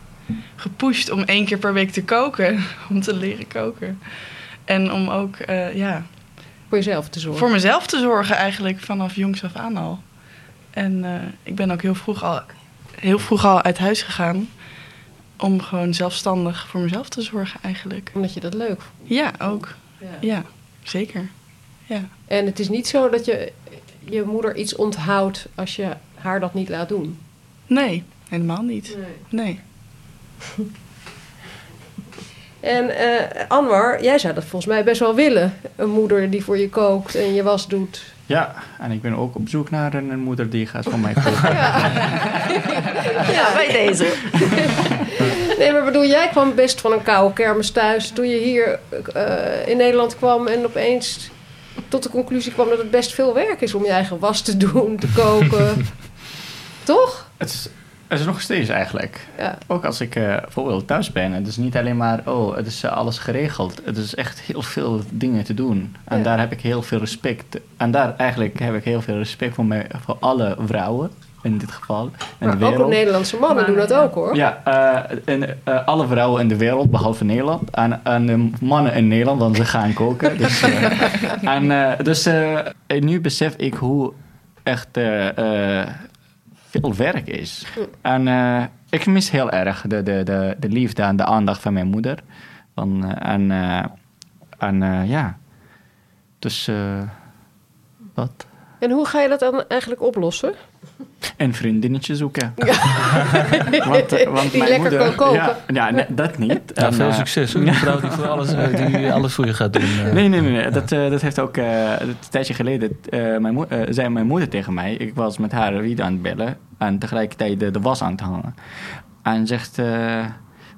[SPEAKER 9] gepusht om één keer per week te koken. Om te leren koken. En om ook eh, ja,
[SPEAKER 1] Voor jezelf te zorgen.
[SPEAKER 9] voor mezelf te zorgen eigenlijk vanaf jongs af aan al. En eh, ik ben ook heel vroeg al, heel vroeg al uit huis gegaan. Om gewoon zelfstandig voor mezelf te zorgen eigenlijk.
[SPEAKER 1] Omdat je dat leuk vond.
[SPEAKER 9] Ja, ook.
[SPEAKER 1] Ja.
[SPEAKER 9] Ja, zeker. Ja.
[SPEAKER 1] En het is niet zo dat je je moeder iets onthoudt als je haar dat niet laat doen.
[SPEAKER 9] Nee, helemaal niet. Nee.
[SPEAKER 1] En eh, Anwar, jij zou dat volgens mij best wel willen. Een moeder die voor je kookt en je was doet.
[SPEAKER 2] Ja, en ik ben ook op zoek naar een, een moeder die gaat voor mij koken.
[SPEAKER 1] Ja, bij deze. nee, maar bedoel, jij kwam best van een koude kermis thuis toen je hier eh, in Nederland kwam en opeens tot de conclusie kwam dat het best veel werk is om je eigen was te doen, te koken. Toch?
[SPEAKER 2] Het is, het is nog steeds eigenlijk.
[SPEAKER 1] Ja.
[SPEAKER 2] Ook als ik eh, bijvoorbeeld thuis ben. Het is niet alleen maar, oh, het is eh, alles geregeld. Het is echt heel veel dingen te doen. En
[SPEAKER 1] Ja.
[SPEAKER 2] daar heb ik heel veel respect. En daar eigenlijk heb ik heel veel respect voor, mij, voor alle vrouwen. In dit geval. In
[SPEAKER 1] Maar
[SPEAKER 2] de
[SPEAKER 1] ook. Nederlandse mannen doen dat ook hoor.
[SPEAKER 2] Ja, eh, en, eh, alle vrouwen in de wereld, behalve Nederland. En, en de mannen in Nederland, want ze gaan koken. Dus, eh, en, eh, dus eh, nu besef ik hoe echt eh, eh, veel werk is. En eh, ik mis heel erg de, de, de, de liefde en de aandacht van mijn moeder. Van, eh, en eh, en eh, ja, dus eh, dat.
[SPEAKER 1] En hoe ga je dat dan eigenlijk oplossen?
[SPEAKER 2] Een vriendinnetje zoeken. want, eh, want
[SPEAKER 1] Die
[SPEAKER 2] mijn
[SPEAKER 1] lekker
[SPEAKER 2] moeder,
[SPEAKER 1] kan koken.
[SPEAKER 2] Ja, ja nee, dat niet.
[SPEAKER 3] Ja,
[SPEAKER 2] En,
[SPEAKER 3] veel
[SPEAKER 2] eh,
[SPEAKER 3] succes hoor. Een vrouw die, voor alles, eh, die alles voor je gaat doen.
[SPEAKER 2] Nee, nee, nee. nee. Dat, eh, dat heeft ook eh, een tijdje geleden. eh, mijn eh, zei mijn moeder tegen mij. Ik was met haar video aan het bellen. En tegelijkertijd de, de was aan het hangen. En zegt: eh,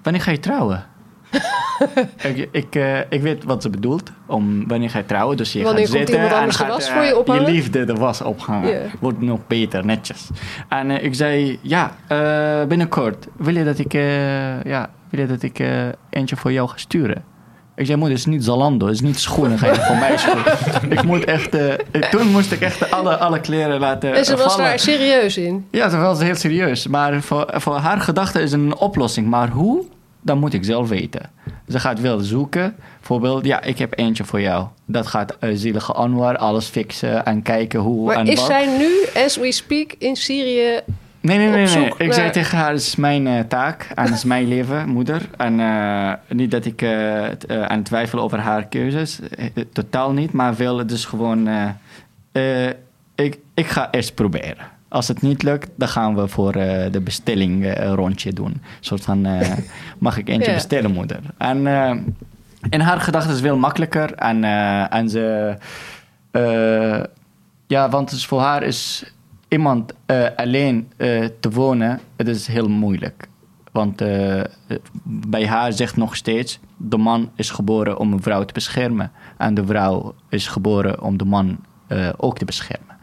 [SPEAKER 2] Wanneer ga je trouwen? Ik, ik, eh, ik weet wat ze bedoelt. Om wanneer ga je trouwen. Dus je
[SPEAKER 1] Wanneer
[SPEAKER 2] gaat zitten en gaat,
[SPEAKER 1] was
[SPEAKER 2] eh,
[SPEAKER 1] voor je ophangen?
[SPEAKER 2] Je liefde de was ophangen. Wordt nog beter, netjes. En eh, ik zei: Ja, eh, binnenkort. Wil je dat ik, eh, ja, wil je dat ik eh, eentje voor jou ga sturen? Ik zei, moeder, het is niet Zalando, het is niet schoenen, ga je voor mij schoenen. ik moet echt, eh, toen moest ik echt alle, alle kleren laten
[SPEAKER 1] En ze was daar serieus in.
[SPEAKER 2] Ja, ze was heel serieus. Maar voor, voor haar gedachte is een oplossing. Maar hoe? Dat moet ik zelf weten. Ze gaat wel zoeken. Bijvoorbeeld, ja, ik heb eentje voor jou. Dat gaat uh, zielige Anwar alles fixen en kijken hoe
[SPEAKER 1] Maar
[SPEAKER 2] en
[SPEAKER 1] is
[SPEAKER 2] wat.
[SPEAKER 1] zij nu, as we speak, in Syrië
[SPEAKER 2] Nee, nee, nee. nee. Ik zei tegen haar, het is mijn eh, taak en het is mijn leven, moeder. En eh, niet dat ik t- aan het twijfelen over haar keuzes. Totaal niet, maar wel, het is gewoon... ik, ik ga eerst proberen. Als het niet lukt, dan gaan we voor eh, de bestelling een rondje doen. Een soort van, eh, mag ik eentje
[SPEAKER 1] Ja.
[SPEAKER 2] bestellen, moeder? En in haar gedachten is het veel makkelijker. En, en ze... ja, want is voor haar is iemand alleen te wonen, het is heel moeilijk. Want bij haar zegt nog steeds, de man is geboren om een vrouw te beschermen. En de vrouw is geboren om de man ook te beschermen.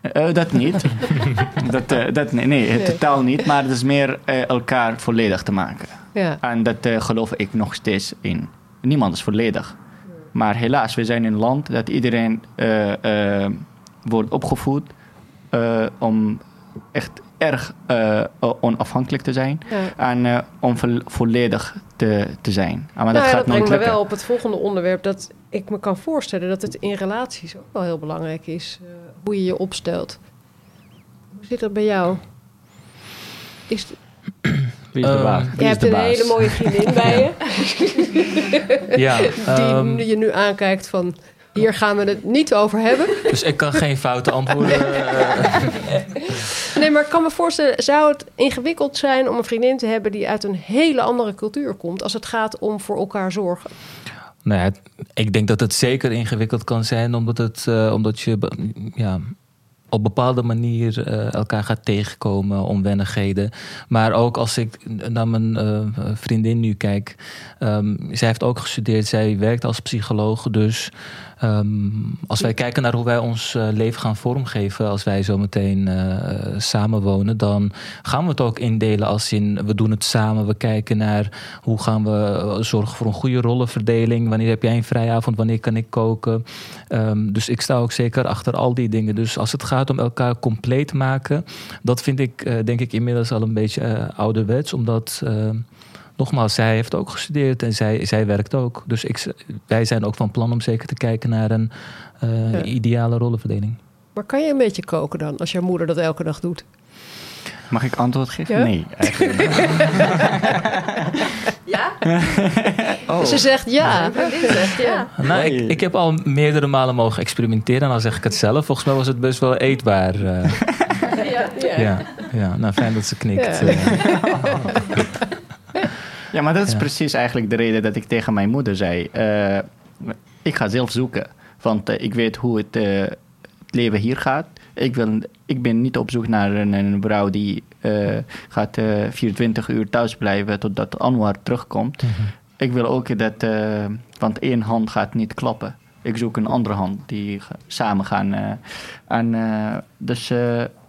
[SPEAKER 2] Eh, dat niet. dat, eh, dat, nee, nee,
[SPEAKER 1] Nee.
[SPEAKER 2] totaal niet. Maar het is meer eh, elkaar volledig te maken.
[SPEAKER 1] Ja.
[SPEAKER 2] En dat eh, geloof ik nog steeds in. Niemand is volledig. Maar helaas, we zijn in een land dat iedereen eh, eh, wordt opgevoed eh, om echt erg eh, onafhankelijk te zijn.
[SPEAKER 1] Ja.
[SPEAKER 2] En eh, om vo- volledig te, te zijn. Ah, maar
[SPEAKER 1] Nou
[SPEAKER 2] dat
[SPEAKER 1] ja,
[SPEAKER 2] gaat
[SPEAKER 1] dat brengt me wel op het volgende onderwerp. Dat ik me kan voorstellen dat het in relaties ook wel heel belangrijk is. eh, hoe je je opstelt. Hoe zit dat bij jou? Is,
[SPEAKER 2] Wie is de
[SPEAKER 3] Ehm,
[SPEAKER 2] baas?
[SPEAKER 1] je hebt een
[SPEAKER 2] baas?
[SPEAKER 1] hele mooie vriendin bij je.
[SPEAKER 3] Ja,
[SPEAKER 1] die
[SPEAKER 3] ehm,
[SPEAKER 1] je nu aankijkt van... Hier gaan we het niet over hebben.
[SPEAKER 3] dus ik kan geen foute antwoorden. eh,
[SPEAKER 1] Nee, maar ik kan me voorstellen... Zou het ingewikkeld zijn om een vriendin te hebben... die uit een hele andere cultuur komt... als het gaat om voor elkaar zorgen?
[SPEAKER 3] Nou ja, ik denk dat het zeker ingewikkeld kan zijn, omdat, het, eh, omdat je. Ja, op bepaalde manier eh, elkaar gaat tegenkomen, onwennigheden. Maar ook als ik naar mijn vriendin nu kijk, ehm, zij heeft ook gestudeerd, zij werkt als psycholoog. Dus ehm, als wij kijken naar hoe wij ons eh, leven gaan vormgeven, als wij zo meteen eh, samenwonen, dan gaan we het ook indelen als in we doen het samen. We kijken naar hoe gaan we eh, zorgen voor een goede rollenverdeling. Wanneer heb jij een vrijavond, wanneer kan ik koken. Ehm, dus ik sta ook zeker achter al die dingen. Dus als het gaat om elkaar compleet maken, dat vind ik denk ik inmiddels al een beetje ouderwets, omdat. Nogmaals, zij heeft ook gestudeerd en zij, zij werkt ook. Dus ik, wij zijn ook van plan om zeker te kijken naar een eh,
[SPEAKER 1] Ja.
[SPEAKER 3] ideale rollenverdeling.
[SPEAKER 1] Maar kan je een beetje koken dan, als jouw moeder dat elke dag doet?
[SPEAKER 2] Mag ik antwoord geven?
[SPEAKER 1] Ja?
[SPEAKER 2] Nee, eigenlijk.
[SPEAKER 4] Ja?
[SPEAKER 2] Oh.
[SPEAKER 1] Ze zegt ja.
[SPEAKER 4] Zegt ja.
[SPEAKER 3] Nou, ik, heb al meerdere malen mogen experimenteren en dan zeg ik het zelf. Volgens mij was het best wel eetbaar. eh.
[SPEAKER 4] ja.
[SPEAKER 3] ja. Ja, nou fijn dat ze knikt.
[SPEAKER 1] Ja.
[SPEAKER 3] eh.
[SPEAKER 2] Ja, maar dat is
[SPEAKER 3] Ja.
[SPEAKER 2] precies eigenlijk de reden dat ik tegen mijn moeder zei: eh, ik ga zelf zoeken, want eh, ik weet hoe het, eh, het leven hier gaat. Ik, wil, ik ben niet op zoek naar een, een vrouw die gaat eh, 24 uur thuis blijven totdat Anwar terugkomt. Ik wil ook dat, want één hand gaat niet klappen. Ik zoek een andere hand die samen gaan. en, dus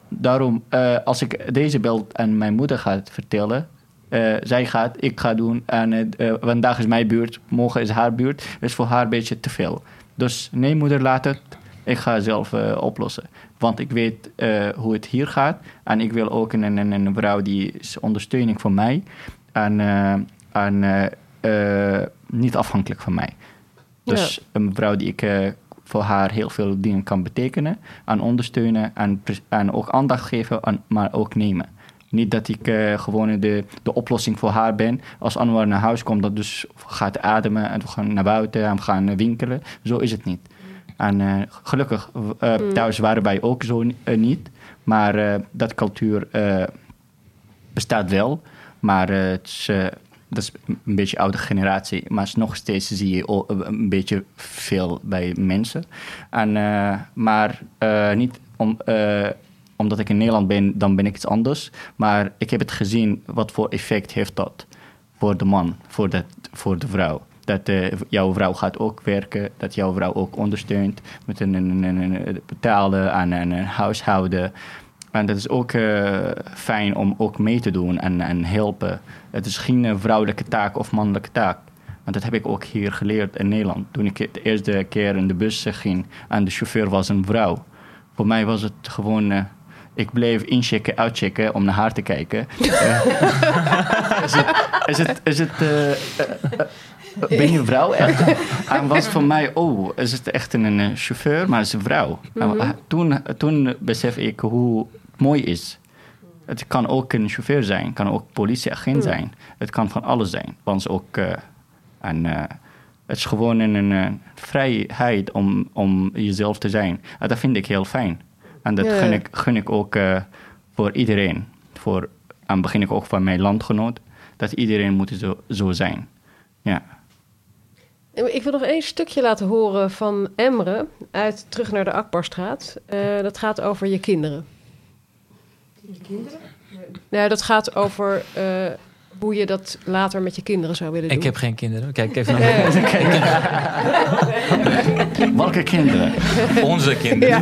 [SPEAKER 2] daarom, als ik deze beeld aan mijn moeder ga vertellen, eh, zij gaat, ik ga doen. En eh, eh, vandaag is mijn buurt, morgen is haar buurt. is voor haar een beetje te veel. Dus nee, moeder, laat het. Ik ga zelf eh, oplossen. Want ik weet hoe het hier gaat. En ik wil ook een, een, een vrouw die is ondersteuning voor mij. En, en niet afhankelijk van mij. Dus een vrouw die ik voor haar heel veel dingen kan betekenen. En ondersteunen en, en ook aandacht geven, en, maar ook nemen. Niet dat ik eh, gewoon de, de oplossing voor haar ben. Als Anwar naar huis komt, dat dus gaat ademen en we gaan naar buiten en we gaan eh, winkelen. Zo is het niet. En eh, gelukkig, eh, thuis waren wij ook zo ni- niet. Maar dat cultuur bestaat wel. Maar het is, dat is een beetje oude generatie. Maar nog steeds zie je een beetje veel bij mensen. En, maar niet om, omdat ik in Nederland ben, dan ben ik iets anders. Maar ik heb het gezien wat voor effect heeft dat voor de man, voor, dat, voor de vrouw. Dat eh, jouw vrouw gaat ook werken, dat jouw vrouw ook ondersteunt met een, een, een, betalen aan een, een huishouden. En dat is ook eh, fijn om ook mee te doen en, en helpen. Het is geen eh, vrouwelijke taak of mannelijke taak. Want dat heb ik ook hier geleerd in Nederland. Toen ik de eerste keer in de bus eh, ging en de chauffeur was een vrouw. Voor mij was het gewoon... eh, ik bleef inchecken, uitchecken om naar haar te kijken. Eh, is het... Is het, is het eh, eh, ben je een vrouw echt? En was voor mij, oh, is het echt een, chauffeur, maar het is een vrouw. Eh, toen, toen besef ik hoe het mooi is. Het kan ook een chauffeur zijn, kan ook politieagent zijn. Het kan van alles zijn. Want ook, en, eh, het is gewoon een, een, vrijheid om, om jezelf te zijn. Dat vind ik heel fijn. En dat gun, ik, gun ik ook eh, voor iedereen. Voor, en begin ik ook van mijn landgenoot. Dat iedereen moet zo, zo zijn. Ja.
[SPEAKER 1] Ik wil nog één stukje laten horen van Emre uit Terug naar de Akbarstraat. Eh, dat gaat over je kinderen. Je kinderen? Ja, dat gaat over eh, hoe je dat later met je kinderen zou willen doen.
[SPEAKER 3] Ik heb geen kinderen. Kijk even naar
[SPEAKER 2] Welke kinderen?
[SPEAKER 3] onze kinderen.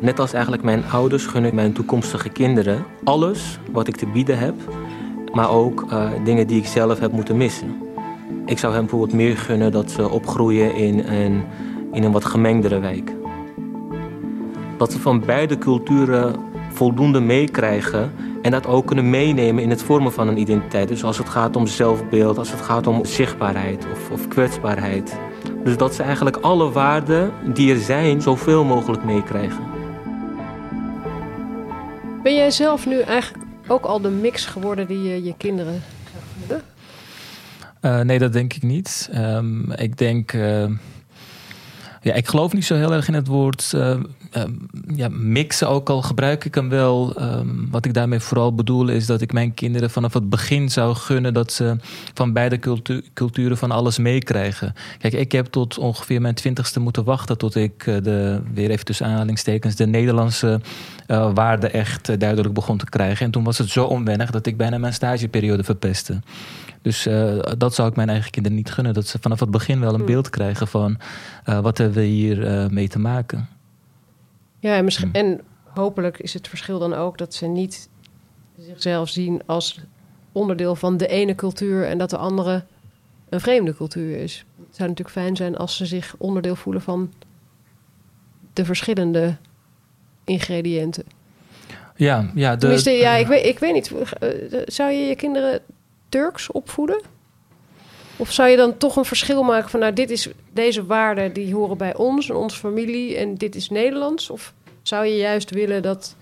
[SPEAKER 5] Net als eigenlijk mijn ouders gun ik mijn toekomstige kinderen alles wat ik te bieden heb, maar ook eh, dingen die ik zelf heb moeten missen. Ik zou hen bijvoorbeeld meer gunnen dat ze opgroeien in een, in een wat gemengdere wijk. Dat ze van beide culturen voldoende meekrijgen en dat ook kunnen meenemen in het vormen van een identiteit. Dus als het gaat om zelfbeeld, als het gaat om zichtbaarheid of, of kwetsbaarheid. Dus dat ze eigenlijk alle waarden die er zijn zoveel mogelijk meekrijgen.
[SPEAKER 1] Ben jij zelf nu eigenlijk ook al de mix geworden die je je kinderen...
[SPEAKER 3] Eh, nee, dat denk ik niet. Ehm, ik denk. eh, Ja, ik geloof niet zo heel erg in het woord uh, uh, ja, mixen. Ook al gebruik ik hem wel. Um, wat ik daarmee vooral bedoel is dat ik mijn kinderen vanaf het begin zou gunnen dat ze van beide cultu culturen van alles meekrijgen. Kijk, ik heb tot ongeveer mijn twintigste moeten wachten tot ik uh, de, weer even tussen aanhalingstekens, de Nederlandse waarde echt duidelijk begon te krijgen. En toen was het zo onwennig dat ik bijna mijn stageperiode verpestte. Dus uh, dat zou ik mijn eigen kinderen niet gunnen. Dat ze vanaf het begin wel een
[SPEAKER 1] Hmm.
[SPEAKER 3] beeld krijgen van uh, wat hebben we hier uh, mee te maken.
[SPEAKER 1] Ja, en, misschien, en hopelijk is het verschil dan ook dat ze niet zichzelf zien als onderdeel van de ene cultuur en dat de andere een vreemde cultuur is. Het zou natuurlijk fijn zijn als ze zich onderdeel voelen van de verschillende ingrediënten.
[SPEAKER 3] Ja, ja, de,
[SPEAKER 1] Tenminste, ja ik, weet, ik weet niet. Zou je je kinderen Turks opvoeden? Of zou je dan toch een verschil maken van, nou, dit is deze waarden die horen bij ons en onze familie en dit is Nederlands? Of zou je juist willen dat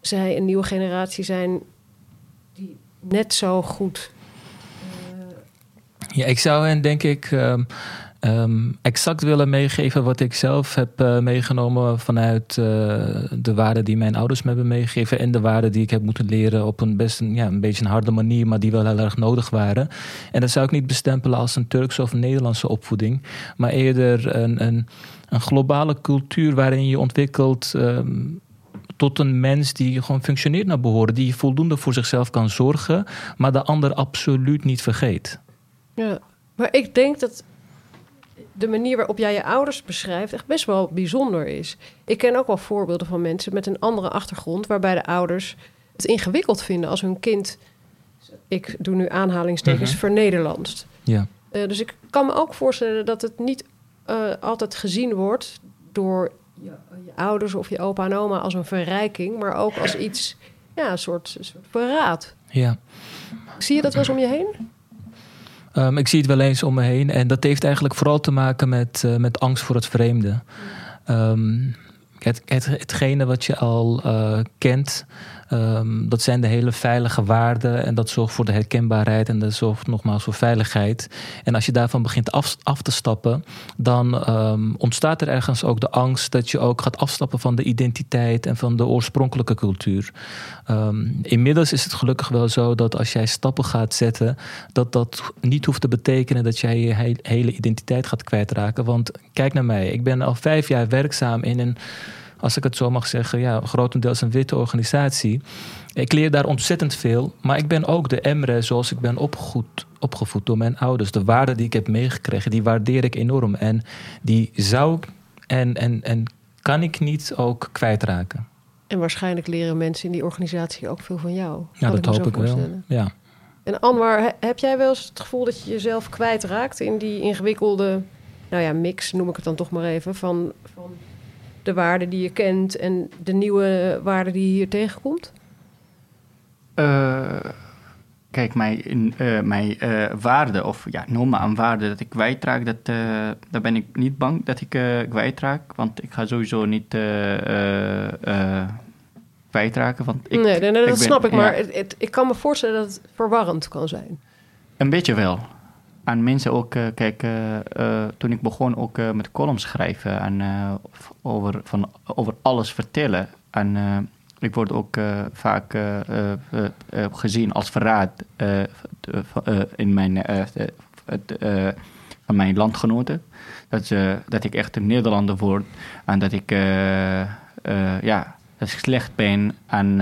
[SPEAKER 1] zij een nieuwe generatie zijn die net zo goed.
[SPEAKER 3] Uh... Ja, ik zou hen denk ik. Um, Um, exact willen meegeven wat ik zelf heb uh, meegenomen vanuit uh, de waarden die mijn ouders me hebben meegegeven en de waarden die ik heb moeten leren op een best een, ja, een beetje een harde manier, maar die wel heel erg nodig waren. En dat zou ik niet bestempelen als een Turkse of Nederlandse opvoeding, maar eerder een, een, een globale cultuur waarin je ontwikkelt. Um, tot een mens die gewoon functioneert naar behoren, die voldoende voor zichzelf kan zorgen, maar de ander absoluut niet vergeet.
[SPEAKER 1] Ja, maar ik denk dat de manier waarop jij je ouders beschrijft echt best wel bijzonder is. Ik ken ook wel voorbeelden van mensen met een andere achtergrond, waarbij de ouders het ingewikkeld vinden als hun kind, ik doe nu aanhalingstekens,
[SPEAKER 3] Mhm.
[SPEAKER 1] uh-huh. vernederlandst.
[SPEAKER 3] Ja.
[SPEAKER 1] Uh, dus ik kan me ook voorstellen dat het niet uh, altijd gezien wordt door je, je, ouders of je opa en oma als een verrijking, maar ook als iets, ja, een soort, een soort verraad.
[SPEAKER 3] Ja.
[SPEAKER 1] Zie je dat wel eens om je heen?
[SPEAKER 3] Um, ik zie het wel eens om me heen. En dat heeft eigenlijk vooral te maken met, uh, met angst voor het vreemde. Um, het, het, hetgene wat je al uh, kent, um, dat zijn de hele veilige waarden. En dat zorgt voor de herkenbaarheid en dat zorgt nogmaals voor veiligheid. En als je daarvan begint af, te stappen, dan um, ontstaat er ergens ook de angst dat je ook gaat afstappen van de identiteit en van de oorspronkelijke cultuur. Um, inmiddels is het gelukkig wel zo dat als jij stappen gaat zetten, dat dat niet hoeft te betekenen dat jij je he hele identiteit gaat kwijtraken. Want kijk naar mij, ik ben al vijf jaar werkzaam in een als ik het zo mag zeggen, ja, grotendeels een witte organisatie. Ik leer daar ontzettend veel, maar ik ben ook de Emre zoals ik ben opgevoed, opgevoed door mijn ouders. De waarden die ik heb meegekregen, die waardeer ik enorm. En die zou en, en, en kan ik niet ook kwijtraken.
[SPEAKER 1] En waarschijnlijk leren mensen in die organisatie ook veel van jou.
[SPEAKER 3] Ja, dat
[SPEAKER 1] ik
[SPEAKER 3] hoop ik wel. Ja.
[SPEAKER 1] En Anwar, heb jij wel eens het gevoel dat je jezelf kwijtraakt in die ingewikkelde, nou ja, mix, noem ik het dan toch maar even, van, van de waarden die je kent en de nieuwe waarden die hier tegenkomt?
[SPEAKER 2] Uh, kijk, mijn, uh, mijn uh, waarde, of ja, noem maar een waarde dat ik kwijtraak, dat, daar ben ik niet bang dat ik kwijtraak. Want ik ga sowieso niet kwijtraken. Want ik,
[SPEAKER 1] nee, nee, nee dat
[SPEAKER 2] ik ben,
[SPEAKER 1] snap ik,
[SPEAKER 2] ja,
[SPEAKER 1] maar het, het, ik kan me voorstellen dat het verwarrend kan zijn.
[SPEAKER 2] Een beetje wel. En mensen ook, uh, kijk, uh, uh, toen ik begon ook met columns schrijven en over, van, over alles vertellen. En ik word ook vaak gezien als verraad in mijn, van mijn landgenoten. Dat, dat ik echt een Nederlander word en dat ik, ja, dat ik slecht ben. En,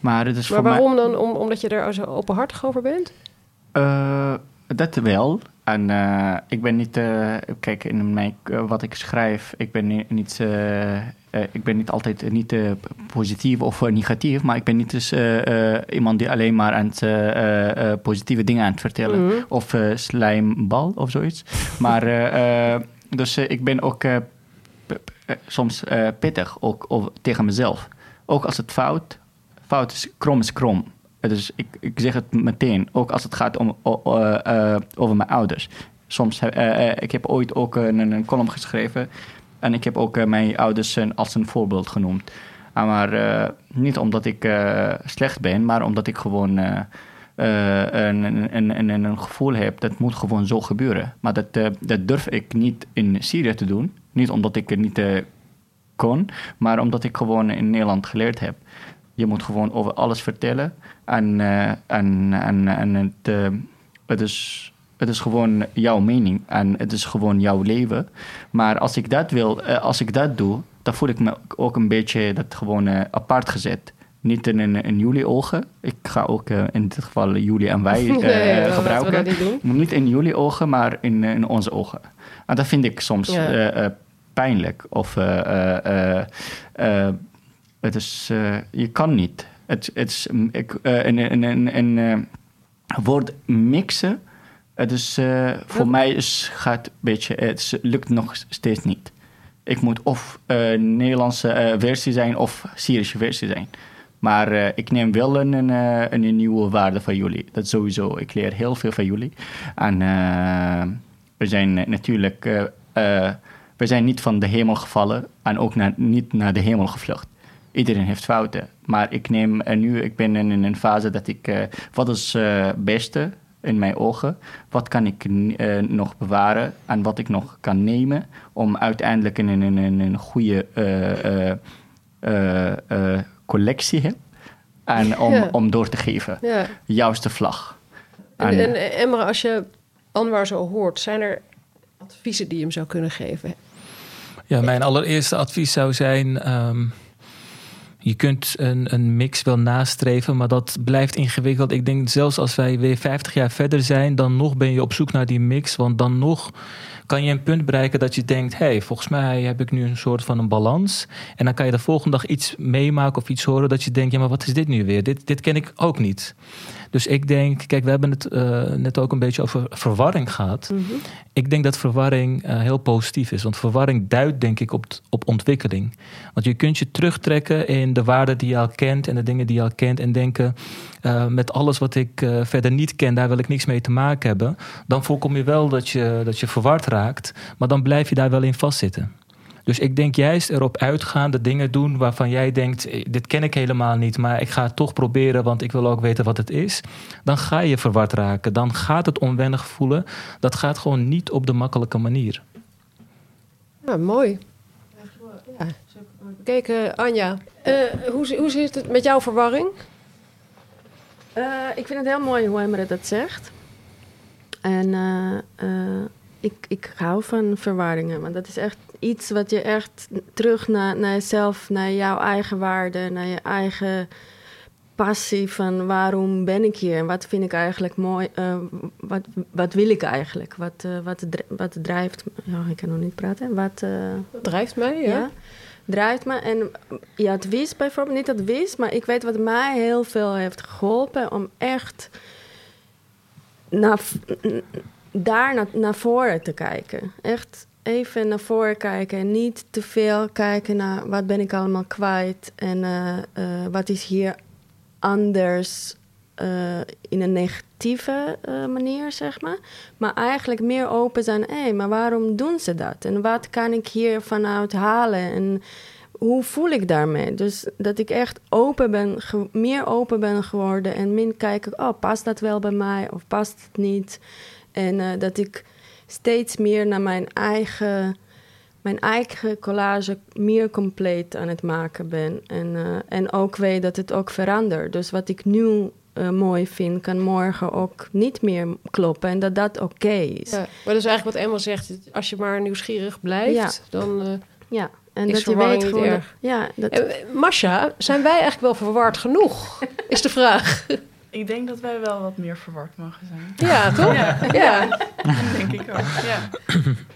[SPEAKER 2] maar het is
[SPEAKER 1] maar
[SPEAKER 2] voor
[SPEAKER 1] waarom
[SPEAKER 2] mij,
[SPEAKER 1] dan? Om, omdat je er zo openhartig over bent?
[SPEAKER 2] Dat wel. En uh, ik ben niet, uh, kijk, in mijn, uh, wat ik schrijf, ik ben niet, niet ik ben niet altijd niet positief of negatief, maar ik ben niet dus iemand die alleen maar aan het positieve dingen aan het vertellen.
[SPEAKER 1] Mhm.
[SPEAKER 2] Mm -hmm. Of slijmbal of zoiets. maar dus ik ben ook soms pittig, ook over, tegen mezelf. Ook als het fout, fout is, krom is krom. Dus ik, ik zeg het meteen, ook als het gaat om, uh, uh, over mijn ouders. Soms, uh, ik heb ooit ook een, een, column geschreven en ik heb ook mijn ouders als een voorbeeld genoemd. Maar niet omdat ik slecht ben, maar omdat ik gewoon eh, een, een, een, een, gevoel heb, dat moet gewoon zo gebeuren. Maar dat, eh, dat durf ik niet in Syrië te doen. Niet omdat ik het niet eh, kon, maar omdat ik gewoon in Nederland geleerd heb. Je moet gewoon over alles vertellen. En, eh, en, en, en het, eh, het, is, het is gewoon jouw mening en het is gewoon jouw leven. Maar als ik dat wil, eh, als ik dat doe, dan voel ik me ook een beetje dat gewoon apart gezet. Niet in, in, in jullie ogen. Ik ga ook in dit geval jullie en wij
[SPEAKER 1] Nee,
[SPEAKER 2] gebruiken.
[SPEAKER 1] niet.
[SPEAKER 2] Niet in jullie ogen, maar in, in onze ogen. En dat vind ik soms
[SPEAKER 1] Ja.
[SPEAKER 2] pijnlijk. Of het is, eh, je kan niet. Het, het is, mm, ik, een, een, een, een eh, woord mixen. Het is, eh, voor mij is, gaat een beetje, het lukt nog steeds niet. Ik moet of eh, Nederlandse versie zijn of Syrische versie zijn. Maar ik neem wel een, een, een, nieuwe waarde van jullie. Dat sowieso. Ik leer heel veel van jullie. En we zijn natuurlijk... we zijn niet van de hemel gevallen en ook niet naar de hemel gevlucht. Iedereen heeft fouten. Maar ik neem eh, nu, ik ben in een fase dat ik, eh, wat is het beste in mijn ogen? Wat kan ik eh, nog bewaren en wat ik nog kan nemen om uiteindelijk een, een, een, een goede eh, eh, eh, eh, collectie heb en om,
[SPEAKER 1] Ja.
[SPEAKER 2] om door te geven.
[SPEAKER 1] Ja.
[SPEAKER 2] Juiste vlag.
[SPEAKER 1] En,
[SPEAKER 2] En-
[SPEAKER 1] en eh, Emre, als je Anwar zo hoort, zijn er adviezen die je hem zou kunnen geven?
[SPEAKER 3] Ja, mijn allereerste advies zou zijn: ehm, je kunt een, een mix wel nastreven, maar dat blijft ingewikkeld. Ik denk zelfs als wij weer 50 jaar verder zijn, dan nog ben je op zoek naar die mix. Want dan nog kan je een punt bereiken dat je denkt: hé, hey, volgens mij heb ik nu een soort van een balans. En dan kan je de volgende dag iets meemaken of iets horen dat je denkt: ja, maar wat is dit nu weer? Dit, dit ken ik ook niet. Dus ik denk, kijk, we hebben het eh, net ook een beetje over verwarring gehad. Ik denk dat verwarring eh, heel positief is. Want verwarring duidt denk ik op, op ontwikkeling. Want je kunt je terugtrekken in de waarden die je al kent en de dingen die je al kent. En denken, eh, met alles wat ik verder niet ken, daar wil ik niks mee te maken hebben. Dan voorkom je wel dat je, dat je verward raakt. Maar dan blijf je daar wel in vastzitten. Dus ik denk juist erop uitgaan, de dingen doen waarvan jij denkt: eh, dit ken ik helemaal niet, maar ik ga het toch proberen, want ik wil ook weten wat het is. Dan ga je verward raken. Dan gaat het onwennig voelen. Dat gaat gewoon niet op de makkelijke manier.
[SPEAKER 1] Ja, mooi. Ja. Kijk, eh, Anja, eh, hoe, hoe zit het met jouw verwarring?
[SPEAKER 4] Eh, ik vind het heel mooi hoe Emre dat zegt. En eh, eh, ik, ik hou van verwarringen. Want dat is echt iets wat je echt terug naar, naar jezelf, naar jouw eigen waarde, naar je eigen passie van waarom ben ik hier en wat vind ik eigenlijk mooi, eh, wat, wat wil ik eigenlijk, wat, eh, wat, wat drijft, me- ja, ik kan nog niet praten, wat, eh,
[SPEAKER 1] drijft mij, ja?
[SPEAKER 4] ja. Drijft me. En ja, het wist bijvoorbeeld niet het wist, maar ik weet wat mij heel veel heeft geholpen om echt naar, daar naar, naar voren te kijken. Echt even naar voren kijken en niet te veel kijken naar wat ben ik allemaal kwijt en eh, eh, wat is hier anders eh, in een negatieve manier, zeg maar. Maar eigenlijk meer open zijn, hé, maar waarom doen ze dat? En wat kan ik hier vanuit halen? En hoe voel ik daarmee? Dus dat ik echt open ben, meer open ben geworden en min kijken, oh, past dat wel bij mij of past het niet? En dat ik steeds meer naar mijn eigen, mijn eigen collage meer compleet aan het maken ben. En, eh, en ook weet dat het ook verandert. Dus wat ik nu eh, mooi vind, kan morgen ook niet meer kloppen. En dat dat oké is.
[SPEAKER 1] Ja, maar dat is eigenlijk wat Emma zegt. Als je maar nieuwsgierig blijft, dan... eh,
[SPEAKER 4] Ja, en
[SPEAKER 1] Is
[SPEAKER 4] dat je weet gewoon... Ja, dat,
[SPEAKER 1] Eh, Masha, zijn wij eigenlijk wel verward genoeg? Is de vraag.
[SPEAKER 9] Ik denk dat wij wel wat meer verward mogen zijn.
[SPEAKER 1] Ja, toch?
[SPEAKER 9] Ja.
[SPEAKER 1] Ja.
[SPEAKER 9] Dat denk ik ook. Ja.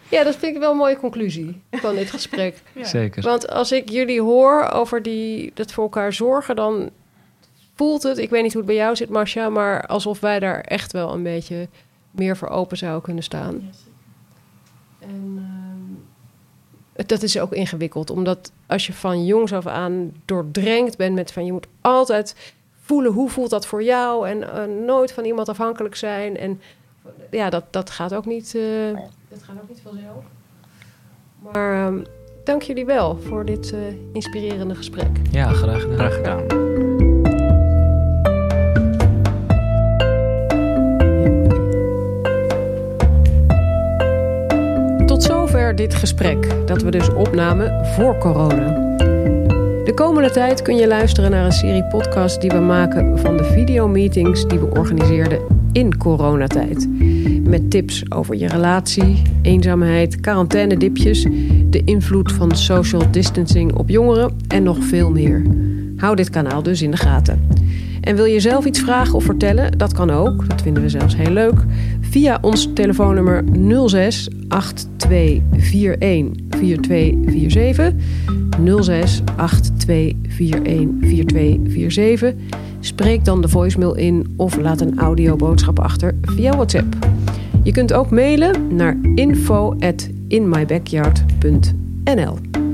[SPEAKER 1] ja, dat vind ik wel een mooie conclusie van dit gesprek.
[SPEAKER 9] Ja.
[SPEAKER 3] Zeker.
[SPEAKER 1] Want als ik jullie hoor over die, dat voor elkaar zorgen, dan voelt het, ik weet niet hoe het bij jou zit, Masha, maar alsof wij daar echt wel een beetje meer voor open zouden kunnen staan. En ehm, dat is ook ingewikkeld, omdat als je van jongs af aan doordrenkt bent met van je moet altijd voelen hoe voelt dat voor jou en eh, nooit van iemand afhankelijk zijn. En ja, dat, dat, gaat, ook niet, eh, oh dat gaat ook niet vanzelf. Maar ehm, dank jullie wel voor dit eh, inspirerende gesprek.
[SPEAKER 3] Ja, graag gedaan.
[SPEAKER 2] Graag gedaan.
[SPEAKER 1] Tot zover dit gesprek dat we dus opnamen voor corona. De komende tijd kun je luisteren naar een serie podcasts die we maken van de videomeetings die we organiseerden in coronatijd. Met tips over je relatie, eenzaamheid, quarantainedipjes, de invloed van social distancing op jongeren en nog veel meer. Hou dit kanaal dus in de gaten. En wil je zelf iets vragen of vertellen? Dat kan ook, dat vinden we zelfs heel leuk. Via ons telefoonnummer 06 8241 4247. 06 8241 4247. Spreek dan de voicemail in of laat een audioboodschap achter via WhatsApp. Je kunt ook mailen naar info@inmybackyard.nl.